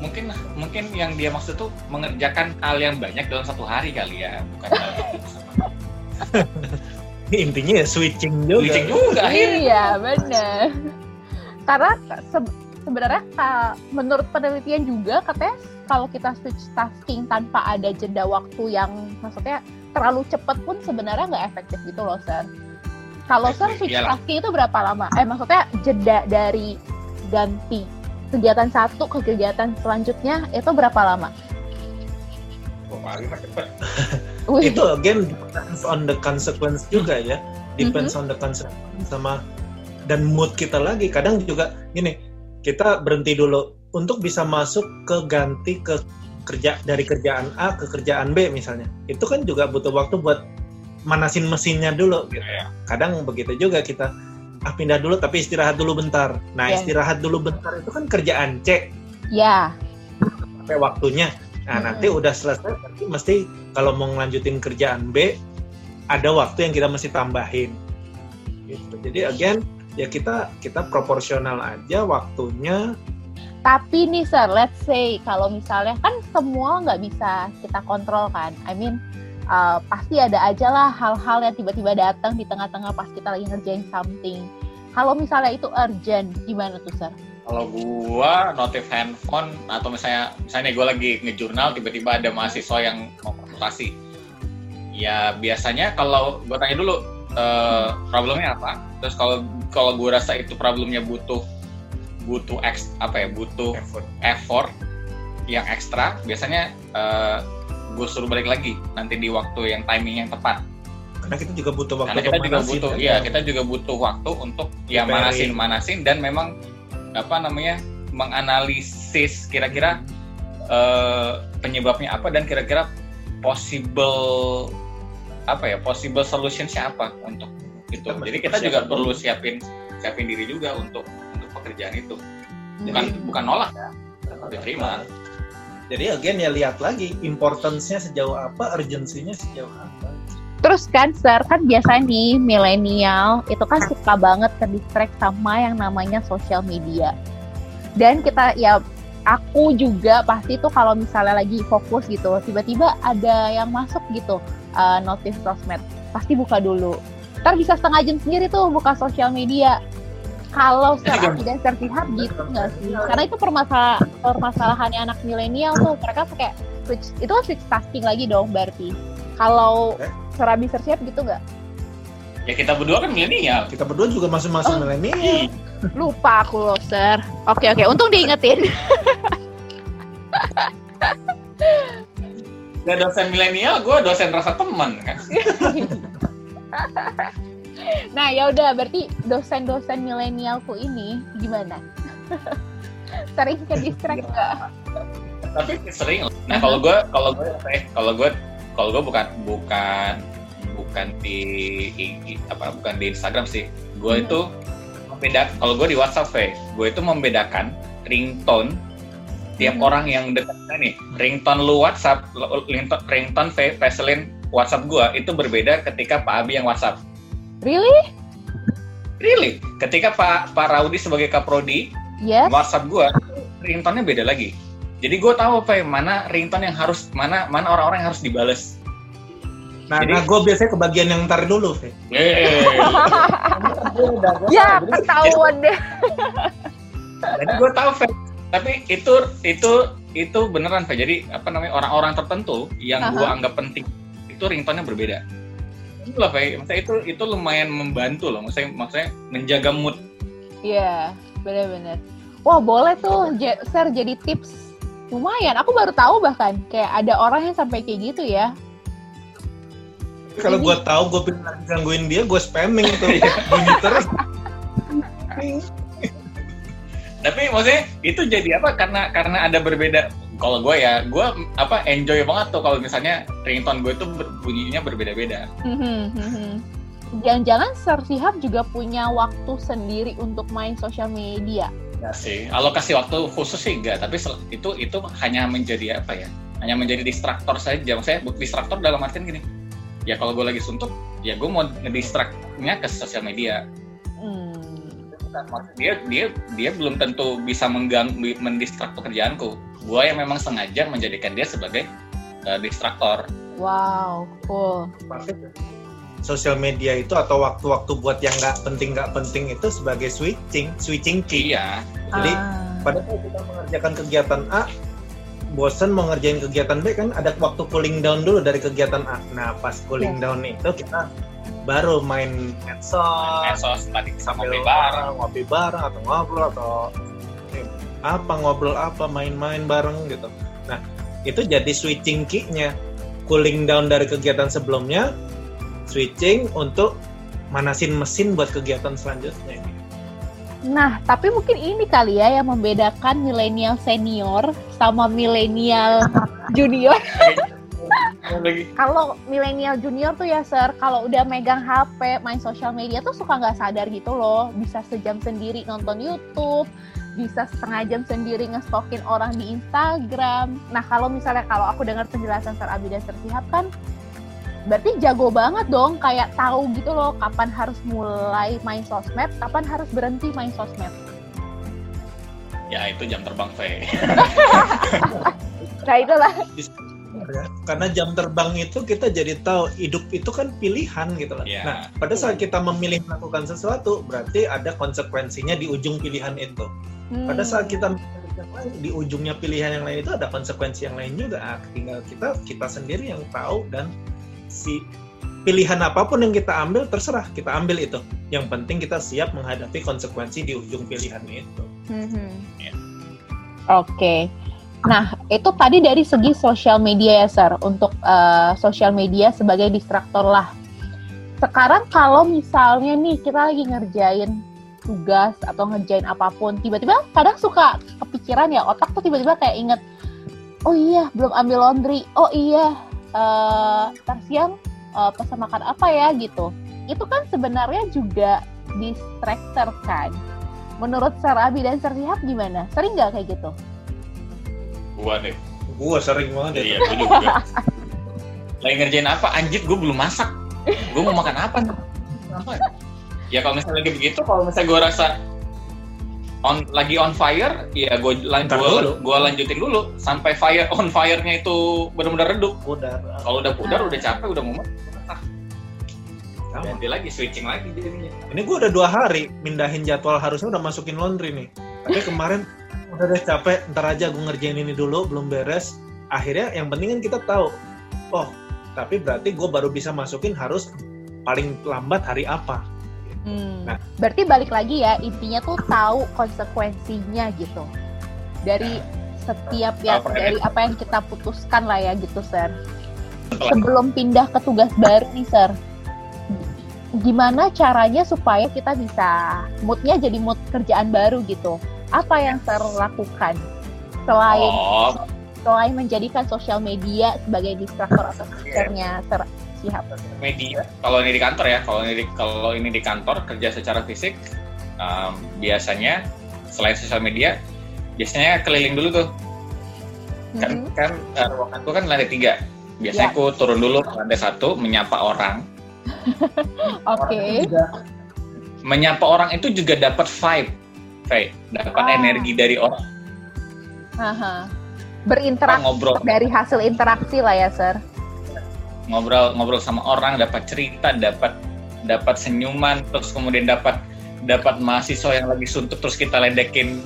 Speaker 2: mungkin mungkin yang dia maksud tuh mengerjakan hal yang banyak dalam satu hari kali ya bukan hal yang sama.
Speaker 3: intinya ya switching juga
Speaker 2: Switching juga akhirnya
Speaker 1: Iya, benar. Karena se- sebenarnya ka- menurut penelitian juga katanya kalau kita switch tasking tanpa ada jeda waktu yang maksudnya terlalu cepat pun sebenarnya nggak efektif gitu loh, Sir. Kalau Sir switch
Speaker 2: Iyalah.
Speaker 1: tasking itu berapa lama? Eh, maksudnya jeda dari ganti kegiatan satu ke kegiatan selanjutnya itu berapa lama?
Speaker 2: Oh,
Speaker 3: itu again depends on the consequence juga ya depends
Speaker 1: Mhm.
Speaker 3: on the consequence sama dan mood kita lagi kadang juga gini kita berhenti dulu untuk bisa masuk ke ganti ke kerja dari kerjaan A ke kerjaan B misalnya itu kan juga butuh waktu buat manasin mesinnya dulu gitu.
Speaker 2: Iya.
Speaker 3: kadang begitu juga kita ah pindah dulu tapi istirahat dulu bentar nah
Speaker 1: Iya.
Speaker 3: istirahat dulu bentar itu kan kerjaan C
Speaker 1: ya,
Speaker 3: sampai waktunya. Nah,
Speaker 1: Mm-mm.
Speaker 3: nanti udah selesai berarti mesti kalau mau ngelanjutin kerjaan B ada waktu yang kita mesti tambahin. Gitu. Jadi again ya kita kita proporsional aja waktunya.
Speaker 1: Tapi nih sir, let's say kalau misalnya kan semua nggak bisa kita kontrol kan. I mean uh, pasti ada aja lah hal-hal yang tiba-tiba datang di tengah-tengah pas kita lagi ngerjain something. Kalau misalnya itu urgent, gimana tuh sir?
Speaker 2: Kalau gua notif handphone atau misalnya misalnya gua lagi ngejurnal tiba-tiba ada mahasiswa yang mau konsultasi. Ya biasanya kalau gua tanya dulu eh, problemnya apa. Terus kalau kalau gua rasa itu problemnya butuh butuh eks, apa ya butuh effort yang ekstra, biasanya eh, gue suruh balik lagi nanti di waktu yang timing yang tepat.
Speaker 3: Karena kita juga butuh waktu
Speaker 2: Karena kita juga butuh,
Speaker 3: kan?
Speaker 2: iya kita juga butuh waktu untuk ya manasin manasin dan memang apa namanya menganalisis kira-kira eh, penyebabnya apa dan kira-kira possible apa ya possible solutionnya apa untuk itu.
Speaker 3: Kita
Speaker 2: Jadi kita juga
Speaker 3: persiapan
Speaker 2: perlu
Speaker 3: dulu.
Speaker 2: siapin siapin diri juga untuk untuk pekerjaan itu. Bukan
Speaker 1: Hmm.
Speaker 2: bukan nolak ya, diterima.
Speaker 3: Jadi again ya lihat lagi importance-nya sejauh apa, urgency-nya sejauh apa.
Speaker 1: Terus kan sir, kan biasanya nih milenial itu kan suka banget ke distract sama yang namanya sosial media. Dan kita ya aku juga pasti tuh kalau misalnya lagi fokus gitu, tiba-tiba ada yang masuk gitu uh, notif sosmed, pasti buka dulu. Ntar bisa setengah jam sendiri tuh buka sosial media. Kalau secara tidak sertifikat gitu nggak sih? Karena itu permasalahan permasalahannya anak milenial tuh mereka pakai switch itu kan switch tasking lagi dong berarti Kalau
Speaker 3: Eh?
Speaker 1: Serabi Sersiap gitu nggak?
Speaker 2: Ya kita berdua kan milenial.
Speaker 3: Kita berdua juga masing-masing
Speaker 1: Oh.
Speaker 3: milenial.
Speaker 1: Lupa aku loh, Sir. Oke, oke. Untung diingetin.
Speaker 2: Ya dosen milenial, gue dosen rasa teman kan.
Speaker 1: nah, ya udah. Berarti dosen-dosen milenialku ini gimana? Sering ke distract nggak?
Speaker 2: Tapi sering. Nah kalau gue, kalau gue, eh, kalau gue, kalau gue bukan bukan bukan di, apa bukan di Instagram sih. Gue
Speaker 1: Mhm.
Speaker 2: itu membeda. Kalau gue di WhatsApp, Fe, gue itu membedakan ringtone tiap
Speaker 1: Mhm.
Speaker 2: orang yang dekat nih. Ringtone lu WhatsApp, ringtone, ringtone Veselin WhatsApp gue itu berbeda ketika Pak Abi yang WhatsApp.
Speaker 1: Really?
Speaker 2: Really? Ketika Pak Pak Raudi sebagai Kaprodi
Speaker 1: Yes.
Speaker 2: WhatsApp gue ringtone-nya beda lagi. Jadi gue tahu apa mana ringtone yang harus mana mana orang-orang yang harus dibales.
Speaker 3: Nah,
Speaker 2: Jadi-
Speaker 3: nah gue biasanya ke bagian yang ntar dulu, Fe.
Speaker 1: Ya, ketahuan deh.
Speaker 2: Jadi gue tahu Fe. Tapi itu itu itu beneran Fe. Jadi apa namanya orang-orang tertentu yang gue
Speaker 1: Aha.
Speaker 2: anggap penting itu ringtone-nya berbeda. Itu lah Fe. Maksudnya itu itu lumayan membantu loh. Maksudnya maksudnya menjaga mood.
Speaker 1: Iya, benar-benar. Wah, boleh tuh, Sir, jadi tips. Lumayan, aku baru tahu bahkan. Kayak ada orang yang sampai kayak gitu ya.
Speaker 3: Kalau gue tahu gue pengen lagi gangguin dia, gue spamming tuh. Bunyi terus.
Speaker 2: Tapi maksudnya itu jadi apa? Karena karena ada berbeda. Kalau gue ya, gue apa enjoy banget tuh kalau misalnya ringtone gue itu ber- bunyinya berbeda-beda.
Speaker 1: Mhm, mhm. Jangan-jangan Sir Sihab juga punya waktu sendiri untuk main sosial media.
Speaker 2: Ya sih. Alokasi waktu khusus sih enggak, tapi itu itu hanya menjadi apa ya? Hanya menjadi distraktor saja. Maksudnya distraktor dalam artian gini. Ya kalau gue lagi suntuk, ya gue mau ngedistraktnya ke sosial media. Bukan, maksud dia dia dia belum tentu bisa mengganggu mendistrak pekerjaanku. Gue yang memang sengaja menjadikan dia sebagai eh, distraktor.
Speaker 1: Wow, cool.
Speaker 3: Sosial media itu atau waktu-waktu buat yang nggak penting nggak penting itu sebagai switching, switching key.
Speaker 2: Iya.
Speaker 3: Jadi
Speaker 1: Ah.
Speaker 3: pada saat kita mengerjakan kegiatan A, bosen mau ngerjain kegiatan B kan ada waktu cooling down dulu dari kegiatan A. Nah pas cooling
Speaker 1: Yes.
Speaker 3: down itu kita baru main medsos,
Speaker 2: Medsos tadi sama
Speaker 3: sambil
Speaker 2: ngopi bareng.
Speaker 3: ngopi bareng atau ngobrol atau eh, apa ngobrol apa main-main bareng gitu. Nah itu jadi switching key-nya cooling down dari kegiatan sebelumnya, switching untuk manasin mesin buat kegiatan selanjutnya.
Speaker 1: Nah, tapi mungkin ini kali ya yang membedakan milenial senior sama milenial junior.
Speaker 2: Lagi.
Speaker 1: Kalau milenial junior tuh ya, Sir, kalau udah megang HP, main sosial media tuh suka nggak sadar gitu loh. Bisa sejam sendiri nonton YouTube, bisa setengah jam sendiri ngestokin orang di Instagram. Nah, kalau misalnya kalau aku dengar penjelasan Sir Abi dan Sir Sihab kan, berarti jago banget dong, kayak tahu gitu loh kapan harus mulai main sosmed, kapan harus berhenti main sosmed.
Speaker 2: Ya itu jam terbang V.
Speaker 1: Nah, itulah.
Speaker 3: Ya, karena jam terbang itu kita jadi tahu hidup itu kan pilihan gitu lah.
Speaker 2: Iya.
Speaker 3: Nah, pada saat kita memilih melakukan sesuatu, berarti ada konsekuensinya di ujung pilihan itu. Pada
Speaker 1: Hmm.
Speaker 3: saat kita memilih yang lain, di ujungnya pilihan yang lain itu ada konsekuensi yang lain juga. Ah, tinggal kita kita sendiri yang tahu dan si pilihan apa pun yang kita ambil terserah kita ambil itu. Yang penting kita siap menghadapi konsekuensi di ujung pilihan itu.
Speaker 1: Mhm.
Speaker 2: Ya.
Speaker 1: Oke. Nah, itu tadi dari segi sosial media ya, Sir, untuk eh, sosial media sebagai distraktor lah. Sekarang kalau misalnya nih kita lagi ngerjain tugas atau ngerjain apa pun, tiba-tiba kadang suka kepikiran ya, otak tuh tiba-tiba kayak inget, oh iya belum ambil laundry, oh iya eh ntar siang eh, pesan makan apa ya gitu. Itu kan sebenarnya juga distractor kan. Menurut Sir Abi dan Sir Sihab gimana? Sering nggak kayak gitu?
Speaker 2: Gua deh.
Speaker 3: Gua sering banget
Speaker 2: Iya,
Speaker 3: itu.
Speaker 2: gua juga. Lagi ngerjain apa? Anjir, gue belum masak. Gue mau makan apa? nih? Apa? Ya kalau misalnya lagi begitu, kalau misalnya gue rasa on lagi on fire, ya gue lan
Speaker 3: Ntar
Speaker 2: gua,
Speaker 3: dulu.
Speaker 2: gua lanjutin dulu sampai fire on fire-nya itu benar-benar redup.
Speaker 3: Udah.
Speaker 2: Kalau udah pudar, udah capek, udah.
Speaker 3: Sama.
Speaker 2: Ganti lagi, switching lagi jadinya.
Speaker 3: Ini gue udah dua hari mindahin jadwal harusnya udah masukin laundry nih. Tapi kemarin udah deh capek, ntar aja gue ngerjain ini dulu, belum beres. Akhirnya yang penting kan kita tahu, oh tapi berarti gue baru bisa masukin harus paling lambat hari apa.
Speaker 1: Hmm.
Speaker 3: Nah.
Speaker 1: Berarti balik lagi ya intinya tuh tahu konsekuensinya gitu dari setiap ya
Speaker 2: Apa ya?
Speaker 1: dari apa yang kita putuskan lah ya gitu sir. Sebelum pindah ke tugas baru nih sir, gimana caranya supaya kita bisa moodnya jadi mood kerjaan baru gitu? Apa yang sir lakukan selain
Speaker 2: Oh,
Speaker 1: selain menjadikan sosial media sebagai distraktor atau fiturnya sir Sihab?
Speaker 2: media. Kalau ini di kantor ya, kalau ini di, kalau ini di kantor kerja secara fisik, um, biasanya selain sosial media, biasanya keliling dulu tuh. Kan
Speaker 1: Mhm.
Speaker 2: kan uh, ruanganku kan lantai tiga. Biasanya
Speaker 1: Ya.
Speaker 2: aku turun dulu ke lantai satu, menyapa orang.
Speaker 1: Oke.
Speaker 2: Orang juga- menyapa orang itu juga dapat vibe, Faye. dapat
Speaker 1: Ah.
Speaker 2: energi dari orang.
Speaker 1: Haha.
Speaker 2: Kita
Speaker 1: Berinteraksi
Speaker 2: ngobrol,
Speaker 1: dari hasil interaksi lah ya, Sir.
Speaker 2: ngobrol, ngobrol sama orang, dapat cerita, dapat dapat senyuman, terus kemudian dapat dapat mahasiswa yang lagi suntuk, terus kita ledekin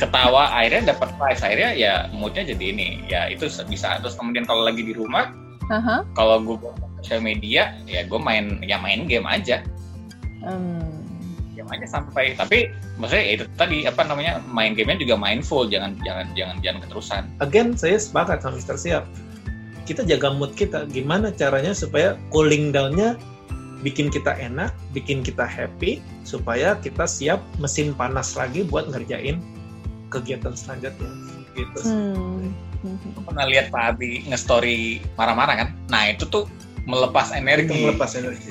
Speaker 2: ketawa, akhirnya dapat vibes, akhirnya ya moodnya jadi ini, ya itu bisa. Terus kemudian kalau lagi di rumah,
Speaker 1: Haha.
Speaker 2: kalau gue sosial media, ya gue main ya main game aja.
Speaker 1: Hmm.
Speaker 2: Game aja sampai tapi maksudnya ya itu tadi apa namanya main gamenya juga mindful jangan jangan jangan jangan keterusan
Speaker 3: Again, saya sepakat sama Mr. Siap. Kita jaga mood kita. Gimana caranya supaya cooling down-nya bikin kita enak, bikin kita happy, supaya kita siap mesin panas lagi buat ngerjain kegiatan selanjutnya. Gitu.
Speaker 1: Hmm.
Speaker 2: pernah lihat Pak Abi nge-story marah-marah kan nah itu tuh melepas
Speaker 3: Itu
Speaker 2: energi
Speaker 3: melepas energi.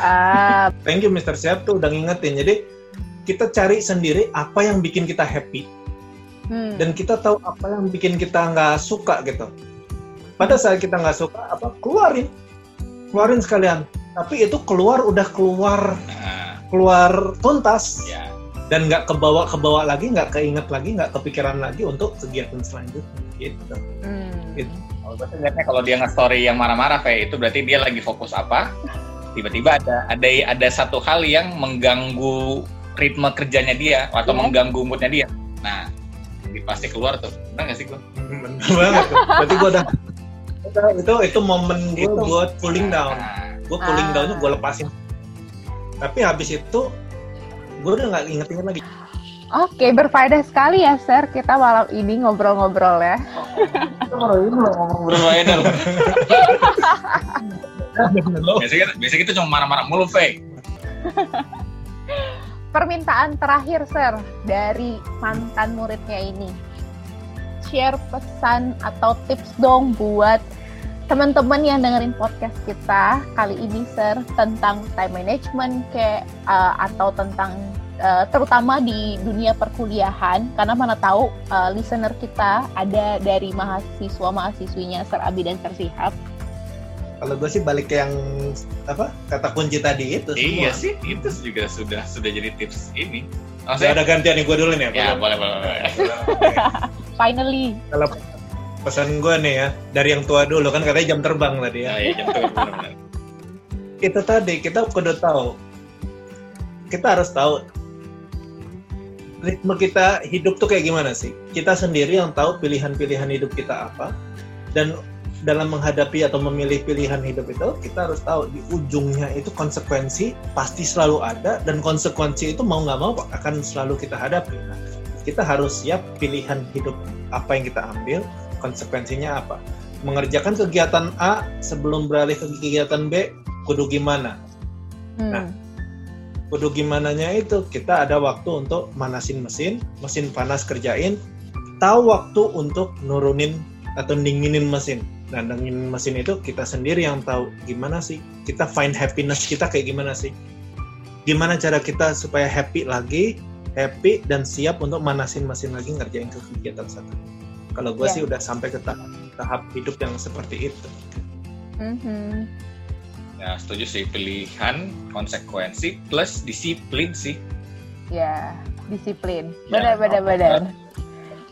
Speaker 1: Ah,
Speaker 3: Thank you Mr. Siap tuh udah ngingetin. Jadi kita cari sendiri apa yang bikin kita happy
Speaker 1: hmm.
Speaker 3: dan kita tahu apa yang bikin kita nggak suka gitu. Pada saat kita nggak suka apa keluarin, keluarin sekalian. Tapi itu keluar udah keluar
Speaker 2: nah,
Speaker 3: keluar tuntas
Speaker 2: ya
Speaker 3: dan nggak kebawa kebawa lagi, nggak keinget lagi, nggak kepikiran lagi untuk kegiatan selanjutnya gitu.
Speaker 1: Hmm.
Speaker 3: Gitu.
Speaker 2: kalau gue kalau dia nge-story yang marah-marah kayak itu berarti dia lagi fokus apa tiba-tiba ada ada ada satu hal yang mengganggu ritme kerjanya dia atau
Speaker 1: Iya.
Speaker 2: mengganggu moodnya dia nah ini pasti keluar tuh benar nggak sih gue
Speaker 3: Bener banget. tuh. Berarti gue udah, itu itu momen gue buat cooling down.
Speaker 2: Nah,
Speaker 3: gue cooling
Speaker 1: Ah.
Speaker 3: downnya gue lepasin tapi habis itu gue udah nggak inget-inget lagi
Speaker 1: Oke, berfaedah sekali ya, Sir. Kita malam ini ngobrol-ngobrol ya.
Speaker 2: berbeda loh. biasanya biasanya kita cuma marah-marah mulu Fe
Speaker 1: Permintaan terakhir, Sir, dari mantan muridnya ini. Share pesan atau tips dong buat teman-teman yang dengerin podcast kita kali ini, Sir, tentang time management kayak uh, atau tentang uh, terutama di dunia perkuliahan karena mana tahu uh, listener kita ada dari mahasiswa mahasiswinya Sir Abi dan Sir Sihab.
Speaker 3: kalau gue sih balik ke yang apa kata kunci tadi itu
Speaker 2: iya
Speaker 3: semua.
Speaker 2: sih itu juga sudah sudah jadi tips ini maksudnya
Speaker 3: ada gantian nih gue dulu nih
Speaker 2: ya
Speaker 3: Boleh?
Speaker 2: boleh boleh, boleh.
Speaker 1: Finally,
Speaker 3: kalau pesan gue nih ya dari yang tua dulu kan katanya jam terbang tadi ya.
Speaker 2: Ya, iya jam benar-benar.
Speaker 3: itu tadi kita kudu tahu. Kita harus tahu ritme kita hidup tuh kayak gimana sih? Kita sendiri yang tahu pilihan-pilihan hidup kita apa dan dalam menghadapi atau memilih pilihan hidup itu kita harus tahu di ujungnya itu konsekuensi pasti selalu ada dan konsekuensi itu mau nggak mau akan selalu kita hadapi. Nah, kita harus siap pilihan hidup apa yang kita ambil konsekuensinya apa mengerjakan kegiatan A sebelum beralih ke kegiatan B kudu gimana
Speaker 1: hmm.
Speaker 3: Nah. kudu gimananya itu kita ada waktu untuk manasin mesin mesin panas kerjain tahu waktu untuk nurunin atau dinginin mesin nah dinginin mesin itu kita sendiri yang tahu gimana sih kita find happiness kita kayak gimana sih gimana cara kita supaya happy lagi happy dan siap untuk manasin mesin lagi ngerjain ke kegiatan satu kalau gue
Speaker 1: Ya.
Speaker 3: sih udah sampai ke tahap, tahap hidup yang seperti itu
Speaker 1: Mhm.
Speaker 2: ya setuju sih pilihan konsekuensi plus disiplin sih
Speaker 1: Ya, disiplin.
Speaker 2: Ya,
Speaker 1: Benar, benar, benar.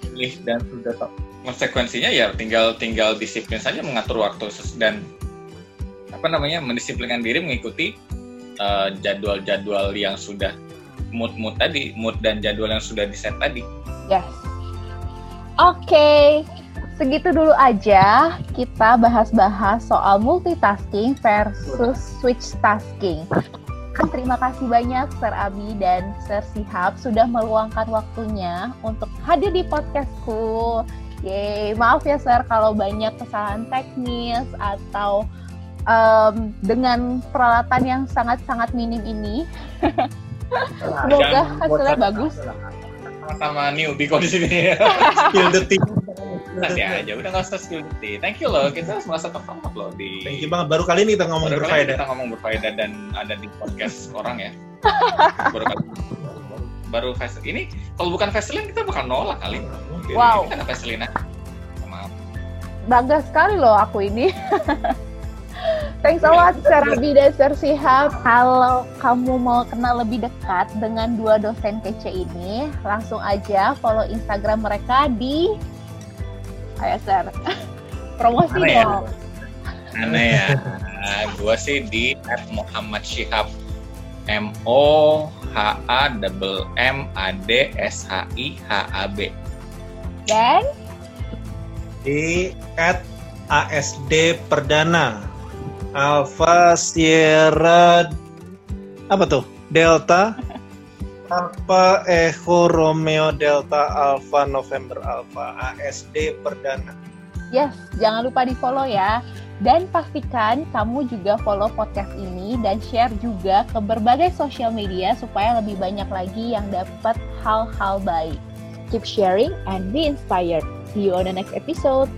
Speaker 2: pilih dan sudah tahu konsekuensinya ya tinggal tinggal disiplin saja mengatur waktu ses- dan apa namanya mendisiplinkan diri mengikuti uh, jadwal-jadwal yang sudah mood-mood tadi mood dan jadwal yang sudah diset tadi
Speaker 1: Yes. Oke, segitu dulu aja kita bahas-bahas soal multitasking versus switch tasking. Terima kasih banyak Sir Abi dan Sir Sihab sudah meluangkan waktunya untuk hadir di podcastku. Yeay, maaf ya Sir kalau banyak kesalahan teknis atau um, dengan peralatan yang sangat-sangat minim ini. Semoga hasilnya bagus.
Speaker 2: Sama-sama newbie kok di sini.
Speaker 3: The tea.
Speaker 2: Nanti aja, udah nggak usah spill the tea. Thank you loh, kita merasa terhormat loh di.
Speaker 3: Thank you banget. Baru kali ini kita ngomong
Speaker 2: Baru kali
Speaker 3: berfaedah.
Speaker 2: kita ngomong berfaedah dan ada di podcast orang ya. Baru kali. Baru Vaseline. Ini kalau bukan Vaseline kita bukan nolak kali.
Speaker 1: Wow.
Speaker 2: Ini kan Vaseline. Sama
Speaker 1: Bangga sekali loh aku ini. Thanks a lot, Sir Abi dan Sir Sihab. Kalau kamu mau kenal lebih dekat dengan dua dosen kece ini, langsung aja follow Instagram mereka di... Ayo, Sir. Promosi
Speaker 2: Mana ya?
Speaker 1: dong.
Speaker 2: aneh ya. Nah, gua sih di Muhammad Syihab. M O H A double M A D S H I H A B.
Speaker 1: Dan
Speaker 3: Di at ASD Perdana. Alpha Sierra apa tuh? Delta Alpha Echo Romeo Delta Alpha November Alpha ASD Perdana.
Speaker 1: yes, jangan lupa di follow ya. Dan pastikan kamu juga follow podcast ini dan share juga ke berbagai sosial media supaya lebih banyak lagi yang dapat hal-hal baik. Keep sharing and be inspired. See you on the next episode.